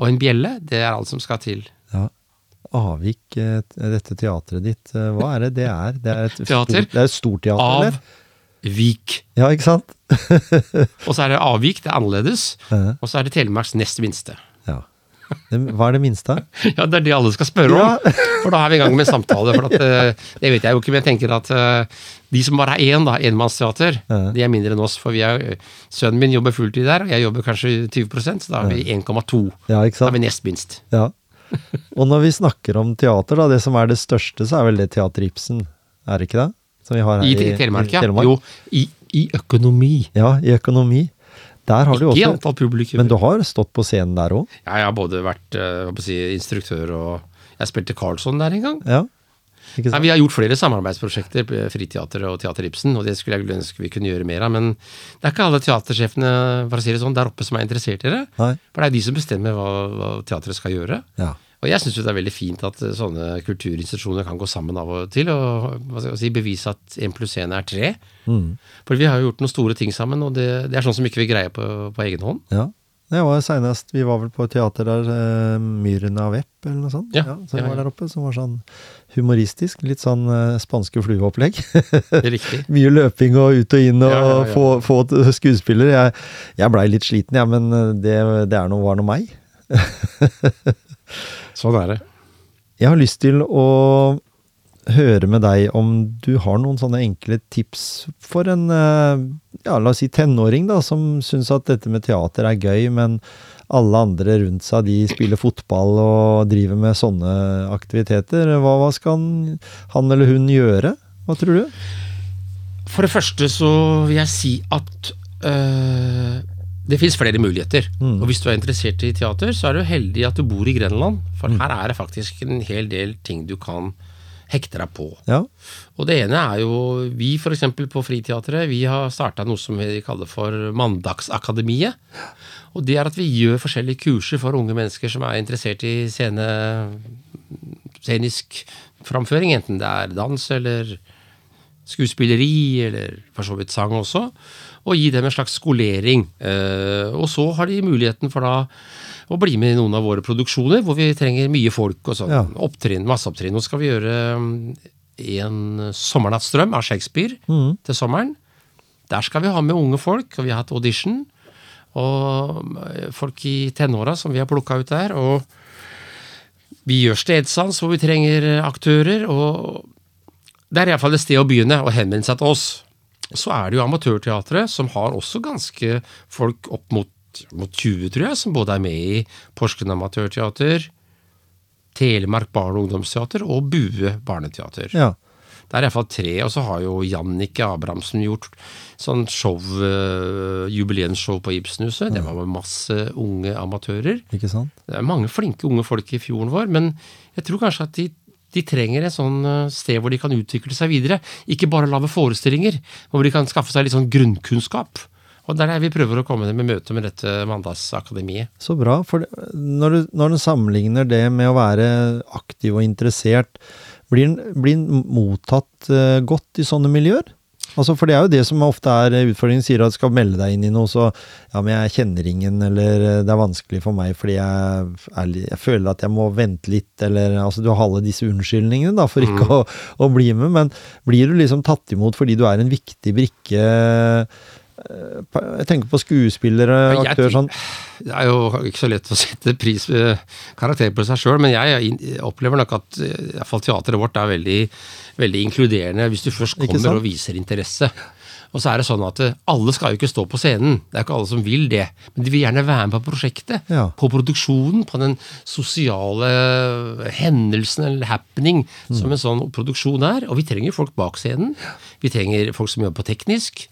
og en bjelle, det er alt som skal til. Ja. Avvik, eh, dette teatret ditt, hva er det det er? Det er et Teater? Stort, det er et stort teater, Av eller? Vik. Ja, ikke sant? Og så er det Avvik, det er annerledes. Ja. Og så er det Telemarks nest minste. Ja. Hva er det minste? Ja, det er det alle skal spørre Ja. om. For da er vi i gang med en samtale. For at, eh, det vet jeg jo ikke, men jeg tenker at eh, de som bare er én, da, enmannsteater, Ja. de er mindre enn oss. For vi er, sønnen min jobber fulltid der, og jeg jobber kanskje 20% så da er vi 1,2. Ja, ikke Da er vi nest minst. Ja. Og når vi snakker om teater, da, det som er det største, så er vel det Teater Ibsen, er det ikke det? Som vi har her I, i, Telemark, ja. Telemark. Jo, i, i økonomi. Ja, i økonomi. Der har du Ikke i også antall publikum. Men du har stått på scenen der òg? Ja, jeg har både vært eh, si, instruktør og Jeg spilte Carlsson der en gang. Ja. Nei. Vi har gjort flere samarbeidsprosjekter, på Friteatret og Teater Ibsen, og det skulle jeg ønske vi kunne gjøre mer av. Men det er ikke alle teatersjefene for å si det sånn, der oppe som er interessert i det. Nei. For det er de som bestemmer hva, hva teatret skal gjøre. Ja. Og jeg syns det er veldig fint at eh, sånne kulturinstitusjoner kan gå sammen av og til og si, bevise at én pluss én er tre. Mm. For vi har jo gjort noen store ting sammen, og det, det er sånn som ikke vi greier på, på egen hånd. ja. Det var senest, Vi var vel på et teater der, eh, Myren av Epp, eller noe sånt. Ja, ja, som ja, var der oppe, Som var sånn humoristisk. Litt sånn eh, spanske flueopplegg. Mye løping og ut og inn og Ja, ja, ja. få, få t- skuespiller. Jeg, jeg blei litt sliten, jeg, men eh, det, det er noe, var noe meg. Sånn er det. Jeg har lyst til å høre med deg om du har noen sånne enkle tips for en eh, ja, la oss si tenåring da, som syns at dette med teater er gøy, men alle andre rundt seg de spiller fotball og driver med sånne aktiviteter. Hva, hva skal han, han eller hun gjøre? Hva tror du? For det første så vil jeg si at øh, det fins flere muligheter. Mm. Og hvis du er interessert i teater, så er du heldig at du bor i Grenland. For Mm. her er det faktisk en hel del ting du kan hekte deg på. Ja. Og det ene er jo Vi f.eks. på Friteatret vi har starta noe som vi kaller for Mandagsakademiet. Og det er at vi gjør forskjellige kurser for unge mennesker som er interessert i scene, scenisk framføring, enten det er dans eller skuespilleri, eller for så vidt sang også. Og gi dem en slags skolering. Eh, og så har de muligheten for da å bli med i noen av våre produksjoner hvor vi trenger mye folk og sånn. Ja. Opptrinn, masseopptrinn. Nå skal vi gjøre mm, en sommernattstrøm av Shakespeare mm. til sommeren. Der skal vi ha med unge folk, og vi har hatt audition. Og eh, folk i tenåra som vi har plukka ut der. Og vi gjør stedsans hvor vi trenger eh, aktører. Og det er iallfall et sted å begynne, å henvende seg til oss. Så er det jo Amatørteatret, som har også ganske folk opp mot, mot 20, tror jeg, som både er med i Porsgrunn Amatørteater, Telemark barne- og ungdomsteater og Bue barneteater. ja. Det er iallfall tre, og så har jo Jannicke Abrahamsen gjort sånn show, uh, jubileumsshow på Ibsenhuset. Det var med masse unge amatører. Ikke sant? Det er mange flinke unge folk i fjorden vår, men jeg tror kanskje at de, de trenger et sånn eh, sted hvor de kan utvikle seg videre. Ikke bare lage forestillinger, men hvor de kan skaffe seg litt sånn grunnkunnskap. Og det er der vi prøver å komme med møte med dette Mandagsakademiet. Så bra. For når, du, når du sammenligner det med å være aktiv og interessert, blir den blir den mottatt eh, godt i sånne miljøer? Altså, for det er jo det som ofte er utfordringen. Sier at du skal melde deg inn i noe, så ja, men jeg kjenner ingen, eller eh, det er vanskelig for meg fordi jeg, er, jeg føler at jeg må vente litt, eller altså du har alle disse unnskyldningene da, for ikke å, å bli med. Men blir du liksom tatt imot fordi du er en viktig brikke eh, Jeg tenker på skuespillere, og jeg aktører sånn. Det er jo ikke så lett å sette pris eh, karakter på seg sjøl, men jeg opplever nok at eh, i hvert fall teateret vårt er veldig, veldig inkluderende hvis du først kommer og viser interesse. Og så er det sånn at eh, alle skal jo ikke stå på scenen, det er ikke alle som vil det. Men de vil gjerne være med på prosjektet, Ja. på produksjonen, på den sosiale hendelsen eller happening Mm. som en sånn produksjon er. Og vi trenger folk bak scenen. Vi trenger folk som jobber på teknisk.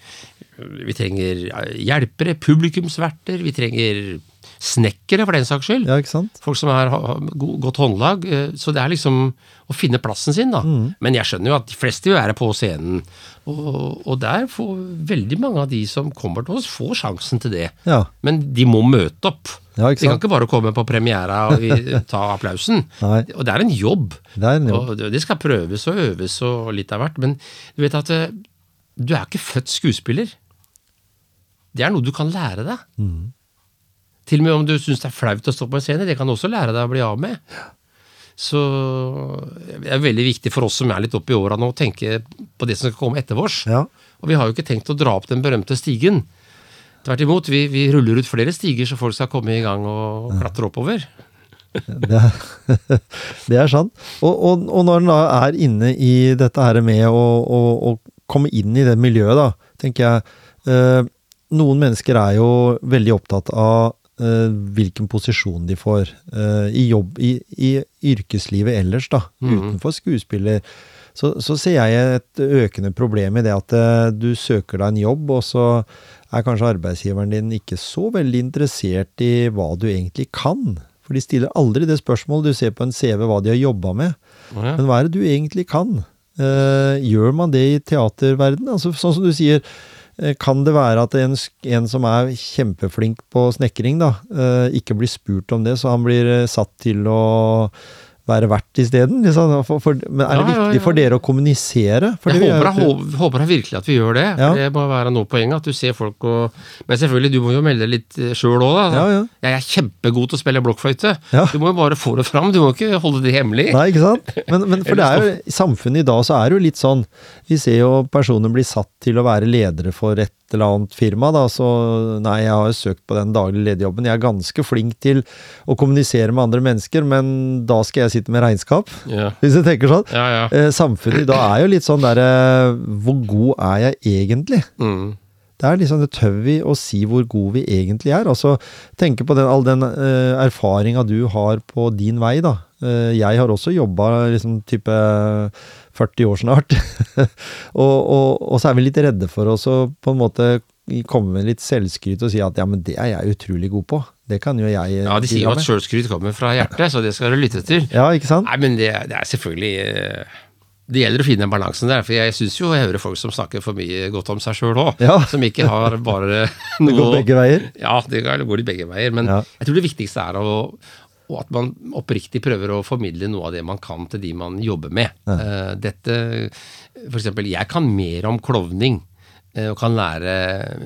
Vi trenger eh, hjelpere, publikumsverter, vi trenger snekkere, for den saks skyld. Ja, ikke sant? Folk som har godt håndlag. eh, Så det er liksom å finne plassen sin, da. Mm. Men jeg skjønner jo at de fleste vil være på scenen. Og, og der får veldig mange av de som kommer til oss, får sjansen til det. Ja. Men de må møte opp. Ja, de kan ikke bare komme på premiera og ta applausen. Og det er en jobb. Det er en jobb. Og det det skal prøves og øves og litt av hvert. Men du vet at eh, du er ikke født skuespiller. Det er noe du kan lære deg. Mm. Til og med om du syns det er flaut å stå på en scene, det kan du også lære deg å bli av med. Så det er veldig viktig for oss som er litt oppe i åra nå, å tenke på det som skal komme etter oss. Ja. Og vi har jo ikke tenkt å dra opp den berømte stigen. Tvert imot, vi, vi ruller ut flere stiger så folk skal komme i gang og klatre oppover. Det er, det er sant. Og, og, og når en da er inne i dette her med å, å, å komme inn i det miljøet, da, tenker jeg eh, Noen mennesker er jo veldig opptatt av hvilken posisjon de får eh, i jobb, i, i yrkeslivet ellers, da, utenfor skuespiller. Så, så ser jeg et økende problem i det at eh, du søker deg en jobb, og så er kanskje arbeidsgiveren din ikke så veldig interessert i hva du egentlig kan. For de stiller aldri det spørsmålet. Du ser på en CV hva de har jobba med. Ja. Men hva er det du egentlig kan? Eh, gjør man det i teaterverdenen? Altså, sånn som du sier, eh, kan det være at en, en som er kjempeflink på snekring, da, eh, ikke blir spurt om det, så han blir eh, satt til å være vert isteden? Liksom? Men er det Ja, viktig for dere å kommunisere? Jeg håper, jeg, håper, håper jeg virkelig at vi gjør det. Det må være noe poeng at du ser folk og Men selvfølgelig, du må jo melde litt sjøl òg, da. Jeg er kjempegod til å spille blokkfløyte. Du må jo bare få det fram, du må ikke holde det hemmelig. Nei, ikke sant? Men, men for det er jo, i samfunnet i dag så er det jo litt sånn Vi ser jo personer bli satt til å være ledere for et et eller annet firma, da, så nei, jeg har jo søkt på den daglige lederjobben. Jeg er ganske flink til å kommunisere med andre mennesker, men da skal jeg sitte med regnskap. yeah. Hvis du tenker sånn. Ja, ja. Eh, samfunnet da er jo litt sånn derre Hvor god er jeg egentlig? Mm. Det er liksom, det tør vi å si hvor god vi egentlig er. Altså, tenke på den, all den uh, erfaringa du har på din vei, da. Uh, jeg har også jobba liksom type 40 år snart. og, og, og, så er vi litt redde for oss å på en måte komme med litt selvskryt og si at ja, men det er jeg utrolig god på. Det kan jo jeg Ja, de sier jo at sjølskryt kommer fra hjertet, så det skal du lytte til. Ja, ikke sant? Nei, men det, det er selvfølgelig eh, det gjelder å finne den balansen der, for jeg syns jo jeg hører folk som snakker for mye godt om seg sjøl òg. Ja. Som ikke har bare noe Det går begge veier. Ja, det går de begge veier. Men Ja. jeg tror det viktigste er å og at man oppriktig prøver å formidle noe av det man kan til de man jobber med. Ja. dette, for eksempel, jeg kan mer om klovning eh, og kan lære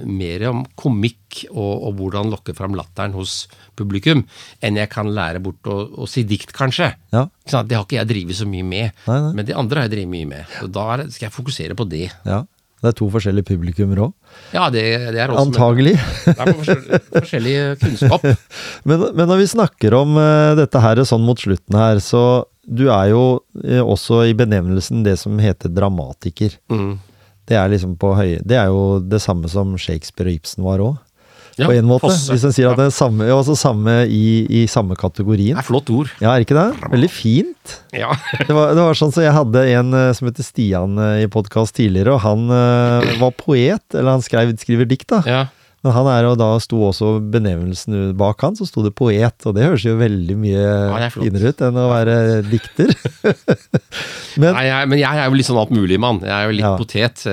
mer om komikk og, og hvordan lokke fram latteren hos publikum, enn jeg kan lære bort å, å si dikt, kanskje. Ja. Det har ikke jeg drevet så mye med, Nei, nei. men det andre har jeg drevet mye med. Og da skal jeg fokusere på det. Ja. Det er to forskjellige publikummer òg. Ja, det, det er også Antagelig. Det er forskjellig, forskjellig kunnskap. Men, men når vi snakker om eh, dette her sånn mot slutten her, så du er jo eh, også i benevnelsen det som heter dramatiker. Mm. Det er liksom på høye Det er jo det samme som Shakespeare og Ibsen var òg. Ja, på en måte. passe. Hvis en sier at det er samme, ja, altså samme i, i samme kategorien. Det er flott ord. Ja, er ikke det? Veldig fint. Ja. Det var, det var sånn så Jeg hadde en eh, som heter Stian eh, i podkast tidligere, og han uh, var poet. Eller han skrev, skriver dikt, da. ja. Men han er jo da sto også benevnelsen bak han, så sto det poet. Og det høres jo veldig mye er finere ut enn å være dikter. Men Nei, jeg, men jeg er jo litt sånn altmuligmann. Jeg er jo litt Ja. potet.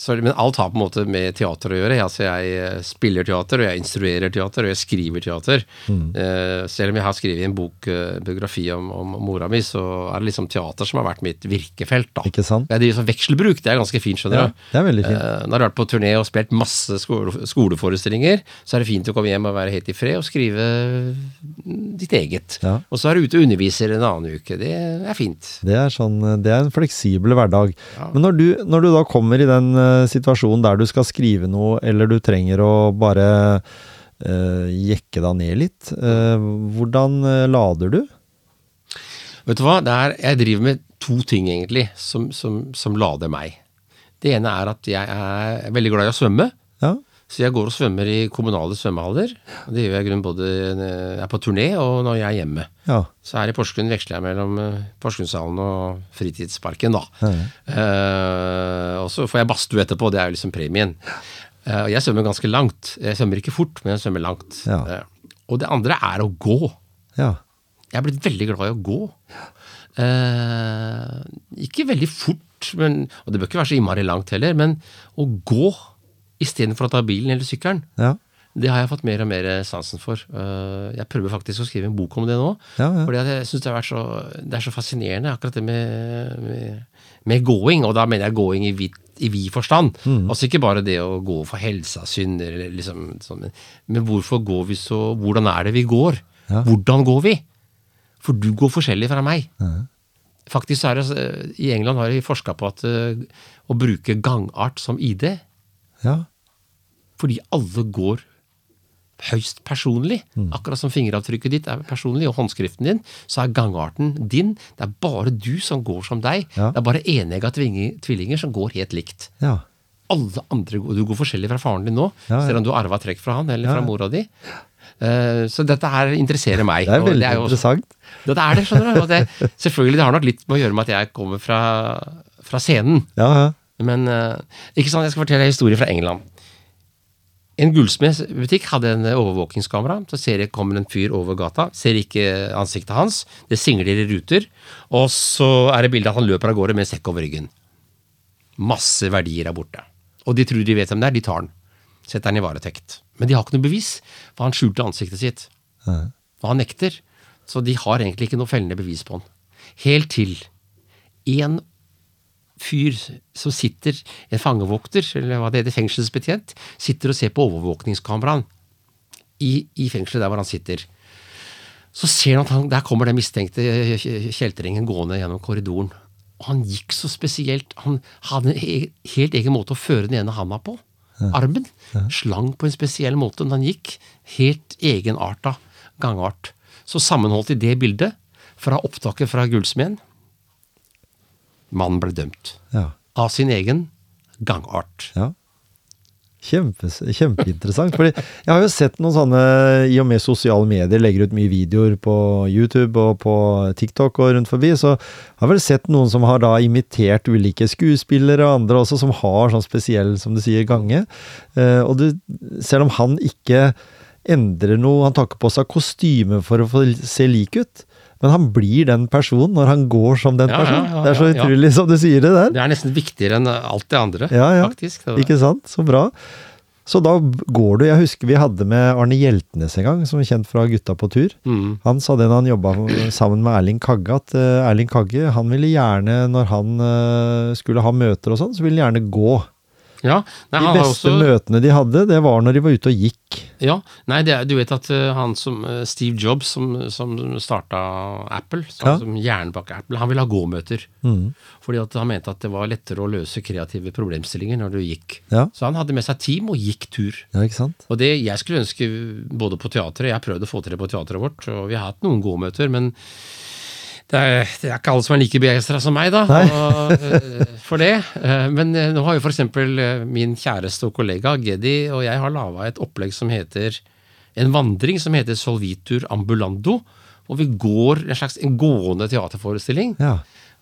Så, men alt har på en måte med teater å gjøre. Altså, jeg eh, spiller teater, og jeg instruerer teater, og jeg skriver teater. Mm. Uh, selv om jeg har skrevet en bok, uh, biografi om, om mora mi, så er det liksom teater som har vært mitt virkefelt. da. Ikke sant? Jeg driver sånn vekselbruk, det er ganske fint, skjønner Ja, det er veldig fint. Eh, når du har vært på turné og spilt masse skole, skoleforestillinger, så er det fint å komme hjem og være helt i fred og skrive ditt eget. Ja. Og så er du ute og underviser en annen uke. Det er fint. Det er, sånn, det er en fleksibel hverdag. Ja. Men når du, når du da kommer i den eh, situasjonen der du skal skrive noe, eller du trenger å bare uh, jekke deg ned litt, eh, hvordan lader du? Vet du hva? Det er, jeg driver med to ting, egentlig, som, som, som lader meg. Det ene er at jeg er veldig glad i å svømme. Ja, Så jeg går og svømmer i kommunale svømmehaller. Det gjør jeg i grunnen både når jeg er på turné og når jeg er hjemme. ja, Så her i Porsgrunn veksler jeg mellom eh, Porsgrunnshallen og Fritidsparken, da. Ja, Uh, og så får jeg badstue etterpå, det er jo liksom premien. Uh, jeg svømmer ganske langt. Jeg svømmer ikke fort, men jeg svømmer langt. Eh, og det andre er å gå. ja. Jeg er blitt veldig glad i å gå. Ikke veldig fort, men, og det bør ikke være så innmari langt heller, men å gå istedenfor å ta bilen eller sykkelen. ja. Det har jeg fått mer og mer sansen for. Eh, Jeg prøver faktisk å skrive en bok om det nå. Ja, ja. Fordi jeg synes det, så, det er så fascinerende, akkurat det med, med, med gåing. Og da mener jeg gåing i vid, i vid forstand. Mm. Altså ikke bare det å gå for helsa skyld, liksom sånn, men- men hvorfor går vi så Hvordan er det vi går? Ja. Hvordan går vi? For du går forskjellig fra meg. Faktisk er det, eh, I England har de forska på at eh, å bruke gangart som ID ja. Fordi alle går høyst personlig. Mm. Akkurat som fingeravtrykket ditt er personlig, og håndskriften din, så er gangarten din. Det er bare du som går som deg. Ja. Det er bare enegga tvillinger, som går helt likt. ja. Alle andre Du går forskjellig fra faren din nå, Ja, selv om du har arva trekk fra han eller fra mora di. Eh, så dette her interesserer meg. Det er veldig jo også- interessant. Dette er det, skjønner du. Det, selvfølgelig, det har nok litt med å gjøre med at jeg kommer fra, fra scenen. Ja, ja. Men eh, ikke sant, jeg skal fortelle en historie fra England. En gullsmedbutikk hadde en overvåkingskamera. Så ser jeg kommer en fyr over gata. Ser ikke ansiktet hans. Det singler i ruter. Og så er det bilde at han løper av gårde med sekk over ryggen. Masse verdier er borte. Og de tror de vet hvem det er. De tar den. Setter den i varetekt. Men de har ikke noe bevis, for han skjulte ansiktet sitt. Og han nekter. Så de har egentlig ikke noe fellende bevis på han. Helt til en fyr som sitter, en fangevokter, eller hva det heter, fengselsbetjent, sitter og ser på overvåkningskameraen i, i fengselet der hvor han sitter. Så ser han at han, der kommer den mistenkte kjeltringen gående gjennom korridoren. Og han gikk så spesielt. Han hadde en e- helt egen måte å føre den ene handa på. armen. Slang på en spesiell måte når han gikk. Helt egenarta gangart. Så sammenholdt i det bildet, fra opptaket fra gullsmeden Mannen ble dømt. Ja. Av sin egen gangart. ja. Kjempe, kjempeinteressant. fordi jeg har jo sett noen sånne, i og med sosiale medier, legger ut mye videoer på YouTube og på TikTok og rundt forbi, så jeg har vel sett noen som har da imitert ulike skuespillere og andre også, som har sånn spesiell, som du sier, gange. Eh, og du, selv om han ikke endrer noe, han tar ikke på seg kostyme for å få se lik ut, men han blir den personen når han går som den Ja, ja, personen. ja, det er så ja, ja. utrolig som du sier det der. Det er nesten viktigere enn alt det andre, Ja, ja. faktisk. Det Ikke sant? Så bra. Så da går du Jeg husker vi hadde med Arne Hjeltnes en gang, som er kjent fra Gutta på tur. Mm. Han sa det når han jobba sammen med Erling Kagge, at eh, Erling Kagge han ville gjerne, når han eh, skulle ha møter og sånn, så ville han gjerne gå. Ja, nei, De beste også, møtene de hadde, det var når de var ute og gikk. ja, nei, det du vet at eh, han som eh, Steve Jobs, som, som starta Apple, som, Ja. som hjernen Apple, han ville ha gåmøter. Mm. Fordi at han mente at det var lettere å løse kreative problemstillinger når du gikk. Ja. Så han hadde med seg team og gikk tur. ja, ikke sant? Og det jeg skulle ønske både på teatret, jeg har prøvd å få til det på teatret vårt, og vi har hatt noen gåmøter, men det er, det er ikke alle som er like begeistra som meg, da, og, eh, for det. Eh, Men eh, nå har jo f.eks. min kjæreste og kollega Geddi og jeg har laga et opplegg som heter en vandring som heter Solvitur ambulando. Og vi går en slags en gående teaterforestilling. Ja.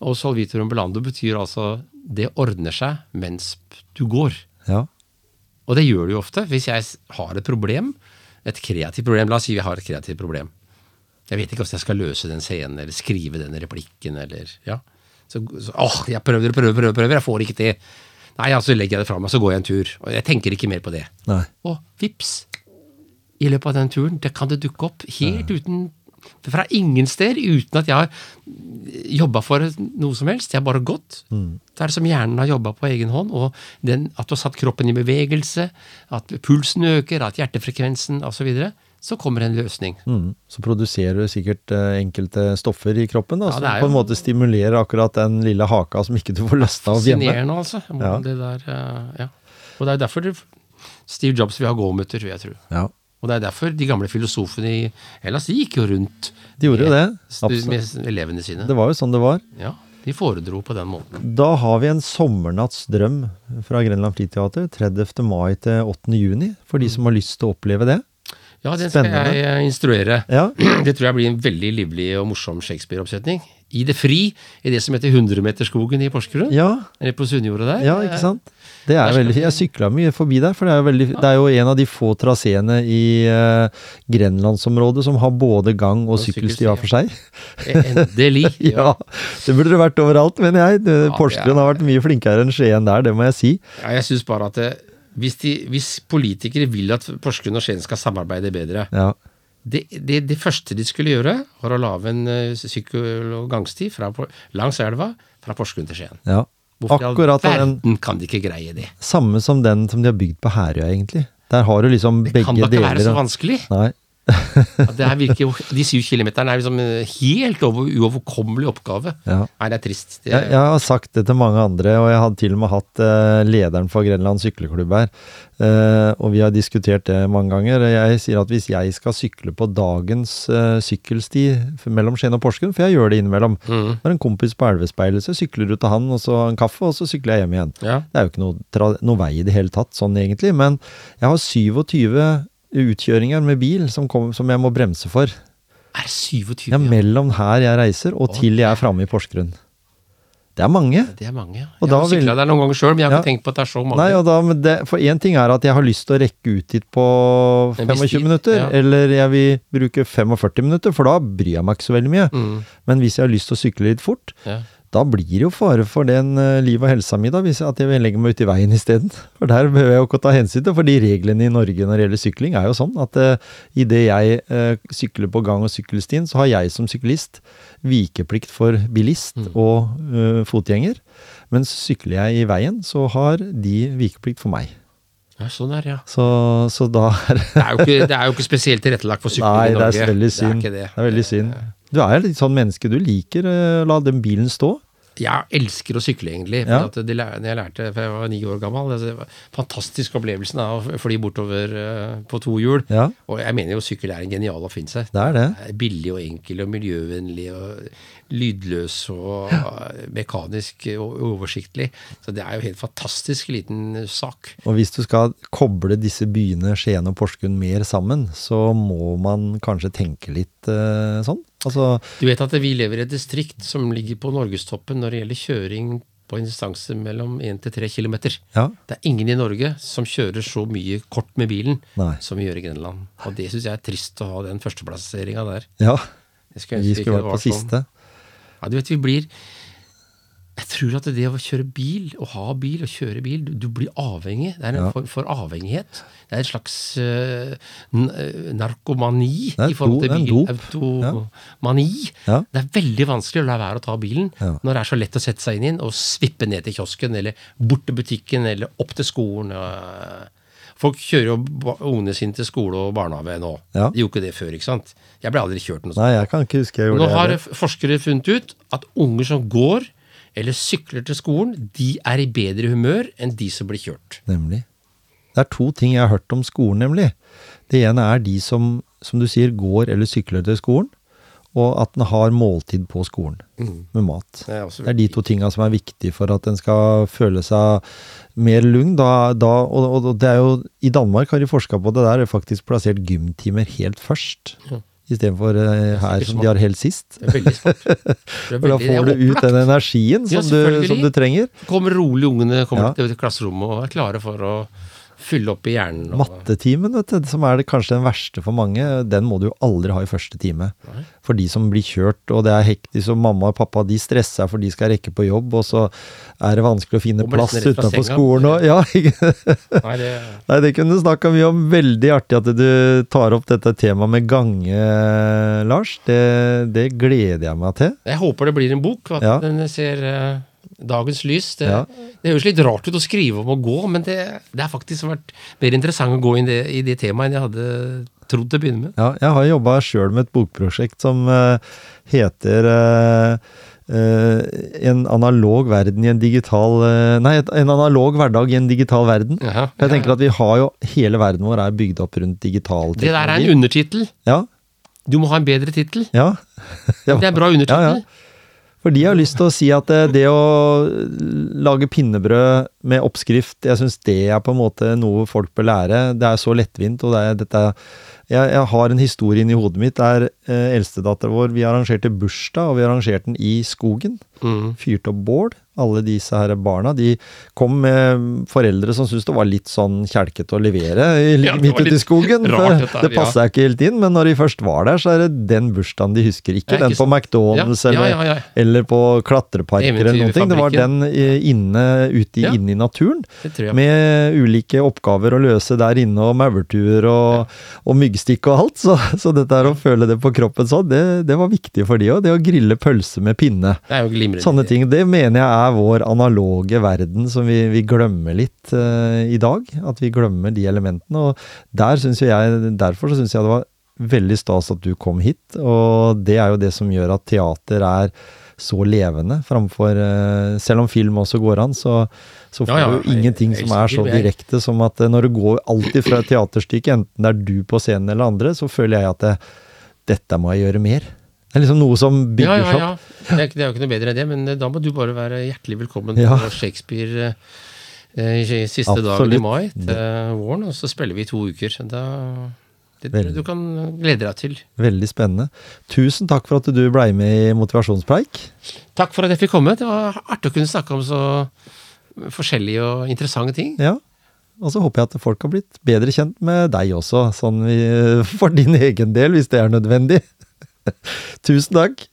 Og Solvitur ambulando betyr altså det ordner seg mens du går. Ja. Og det gjør det jo ofte. Hvis jeg har et problem, et kreativt problem, la oss si vi har et kreativt problem. Jeg vet ikke hvordan jeg skal løse den scenen, eller skrive den replikken, eller ja. Så, så åh, jeg prøver, prøver, prøver, prøver, jeg får ikke til. Nei, ja, så legger jeg det fra meg, så går jeg en tur. Og jeg tenker ikke mer på det. Nei. Og vips, i løpet av den turen, det kan det dukke opp helt uten fra ingen sted, uten at jeg har jobba for noe som helst. Jeg har bare gått. Det er som hjernen har jobba på egen hånd. Og den, at du har satt kroppen i bevegelse, at pulsen øker, at hjertefrekvensen osv. Så, videre, så kommer en løsning. Mm. Så produserer du sikkert eh, enkelte stoffer i kroppen da, Ja, som på en måte stimulerer akkurat den lille haka som ikke du får løsna av hjemme. Fascinerende, altså. Ja. Det der, eh, ja. Og det er derfor det, Steve Jobs vil ha gåmøter, vil jeg tro. Ja, Og det er derfor de gamle filosofene i Hellas de gikk jo rundt de gjorde jo det. med, med elevene sine. Det var jo sånn det var. Ja, De foredro på den måten. Da har vi en sommernatts drøm fra Grenland Friteater. 30. mai til 8. juni, for de som har lyst til å oppleve det. Ja, den skal Spennende. jeg eh, instruere. Ja, Det tror jeg blir en veldig livlig og morsom Shakespeare-oppsetning. I det fri, i det som heter 100-meterskogen i Porsgrunn. ja, Eller på Sunnjordet der. ja ikke sant? Det er veldig Jeg sykla mye forbi der, for det er, veldig, det er jo en av de få traseene i uh, grenlandsområdet som har både gang- og Og sykkelsti hver for seg. Endelig. Ja, det burde det vært overalt, mener jeg. Ja, Porsgrunn har vært mye flinkere enn Skien der, det må jeg si. Ja, jeg syns bare at det, hvis, de, hvis politikere vil at Porsgrunn og Skien skal samarbeide bedre Ja, det, det, det første de skulle gjøre, var å lage en eh, sykkel- og gangsti fra, langs elva fra Porsgrunn til Skien. ja. Hvorfor i all verden kan de ikke greie det? samme som den som de har bygd på Herøya, egentlig. Der har du liksom Det begge kan da ikke deler. være så vanskelig. Nei. At det her virker De syv kilometerne er liksom en helt over, uoverkommelig oppgave. Ja. Nei, det er trist. Det, Jeg, jeg har sagt det til mange andre, og jeg hadde til og med hatt eh, lederen for Grenland sykleklubb her. Eh, og vi har diskutert det mange ganger. Jeg sier at hvis jeg skal sykle på dagens eh, sykkelsti mellom Skien og Porsgrunn, for jeg gjør det innimellom Mm. Når en kompis på Elvespeilet, så sykler du til han, og så en kaffe, og så sykler jeg hjem igjen. ja. Det er jo ikke noe, noe vei i det hele tatt, sånn egentlig. Men jeg har 27 utkjøringer med bil som, kom, som jeg må bremse for. Er det 27? Ja, mellom her jeg reiser, og til jeg er framme i Porsgrunn. Det er mange. Det er mange. ja. Jeg har sykla der noen ganger sjøl, men jeg har Ja. ikke tenkt på at det er så mange. Nei, da, men det, For én ting er at jeg har lyst til å rekke ut dit på 25 tid, minutter, ja. eller jeg vil bruke 45 minutter, for da bryr jeg meg ikke så veldig mye. Mm, Men hvis jeg har lyst til å sykle litt fort, ja. Da blir det jo fare for den uh, liv og helsa mi, da, hvis jeg, at jeg legger meg ut i veien isteden. For der behøver jeg jo ikke å ta hensyn til, for de reglene i Norge når det gjelder sykling, er jo sånn at uh, idet jeg uh, sykler på gang- og sykkelstien, så har jeg som syklist vikeplikt for bilist Mm. og uh, fotgjenger. Mens sykler jeg i veien, så har de vikeplikt for meg. ja, sånn er det, ja. Så, så da Det er, ikke, det er jo ikke spesielt tilrettelagt for sykling Nei, i det er veldig synd. Det er, ikke det. Det er veldig synd. Du er litt sånn menneske, du liker å la den bilen stå. Jeg elsker å sykle, egentlig. Ja. at det, jeg lærte for jeg var ni år gammel altså, det var Fantastisk opplevelsen av å fly bortover eh, på to hjul. Ja. Og jeg mener jo sykkel er en genial oppfinnelse. Det er det. Det er Billig og enkel og miljøvennlig og lydløs og mekanisk og oversiktlig. Så det er jo helt fantastisk liten sak. Og hvis du skal koble disse byene Skien og Porsgrunn mer sammen, så må man kanskje tenke litt eh, sånn. Altså, Du vet at vi lever i et distrikt som ligger på norgestoppen når det gjelder kjøring på en distanse mellom 1 til 3 km. ja. Det er ingen i Norge som kjører så mye kort med bilen Nei. som vi gjør i Grenland. Og det syns jeg er trist å ha den førsteplasseringa der. Ja. Vi skulle vært på siste. Ja, du vet, vi blir Jeg tror at det å kjøre bil, å ha bil og kjøre bil, du, du blir avhengig. Det er en Ja. form for avhengighet. Det er en slags uh, eh, narkomani i forhold til bil. Automani. Ja. Det er veldig vanskelig å la være å ta bilen Ja. når det er så lett å sette seg inn i den og svippe ned til kiosken, eller bort til butikken, eller opp til skolen. og- Folk kjører jo ungene sine til skole og barnehage nå. Ja. De gjorde ikke det før, ikke sant? Jeg ble aldri kjørt noe sånt. Nei, jeg kan ikke huske jeg gjorde nå det. har forskere funnet ut at unger som går eller sykler til skolen, de er i bedre humør enn de som blir kjørt. Nemlig. Det er to ting jeg har hørt om skolen, nemlig. Det ene er de som, som du sier, går eller sykler til skolen, og at den har måltid på skolen med mat. Det er Det er de to tinga som er viktige for at en skal føle seg mer lugn. Da, da, og, og det er jo, I Danmark har de forska på det der, og faktisk plassert gymtimer helt først. Ja. Istedenfor uh, her som de har helt sist. Det er veldig smart. Er da får du ut den energien energien Ja, som, du, som du trenger. Kommer rolig ungene kommer Ja. til klasserommet og er klare for å fylle opp i hjernen. Og, Mattetimen, vet du, som er det kanskje den verste for mange, den må du jo aldri ha i første time. Nei. For de som blir kjørt, og det er hektisk, og mamma og pappa de stresser for de skal rekke på jobb, og så er det vanskelig å finne plass utenfor skolen og Ja, ikke Nei, det, Nei, det kunne du snakka mye om. Veldig artig at du tar opp dette temaet med gange, Lars. Det, det gleder jeg meg til. jeg håper det blir en bok, at Ja. den ser eh, dagens lys. Det, Ja. det høres litt rart ut å skrive om å gå, men det, det har faktisk vært mer interessant å gå inn det, i det temaet enn jeg hadde trodd til å begynne med. Ja, jeg har jobba sjøl med et bokprosjekt som uh, heter uh, Uh, En analog verden i en digital uh, Nei, en analog hverdag i en digital verden. Jaha, Jeg ja, tenker at vi har jo Hele verden vår er bygd opp rundt digital teknologi. Det der er en undertittel. Ja, Du må ha en bedre tittel. ja. ja. Det er en bra undertittel. For de har lyst til å si at det, det å lage pinnebrød med oppskrift, jeg syns det er på en måte noe folk bør lære. Det er så lettvint, og det er dette jeg, jeg har en historie inni hodet mitt der eh, eldstedattera vår Vi arrangerte bursdag, og vi arrangerte den i skogen. Mm. Fyrte opp bål. Alle disse her barna de kom med foreldre som syntes det var litt sånn kjelkete å levere Ja, midt ute i skogen. rart dette det passa ikke helt inn, men når de først var der, så er det den bursdagen de husker. Ikke Ja, den ikke på. McDonald's Ja, eller ja, ja, ja. eller på klatreparker eller noen ting. Det var den inne, ute i, Ja. inne i naturen. Med ulike oppgaver å løse der inne, og maurtuer og, og myggstikk og alt. Så, så dette er å føle det på kroppen sånn, det, det var viktig for de òg. Det å grille pølse med pinne. Det er jo glimrende. Sånne ting. Det mener jeg er vår analoge verden som vi, vi glemmer litt uh, i dag. At vi glemmer de elementene. Og der synes jeg, derfor så syns jeg det var veldig stas at du kom hit. Og det er jo det som gjør at teater er så levende framfor uh, Selv om film også går an, så, så får Ja, ja, du ingenting jeg som er så direkte som at eh, når du går alltid fra et teaterstykke, enten det er du på scenen eller andre, så føler jeg at det, dette må jeg gjøre mer. Det er liksom noe som bygger seg ja, ja, ja. Det er, det er jo ikke noe bedre enn det, men eh, da må du bare være hjertelig velkommen Ja. på Shakespeare eh, i siste dagen i mai til våren, og så spiller vi i to uker. Da, det du kan glede deg til. Veldig spennende. Tusen takk for at du blei med i Motivasjonspreik. Takk for at jeg fikk komme. Det var artig å kunne snakke om så forskjellige og interessante ting. Ja. Og så håper jeg at folk har blitt bedre kjent med deg også, sånn for din egen del, hvis det er nødvendig. Tusen takk.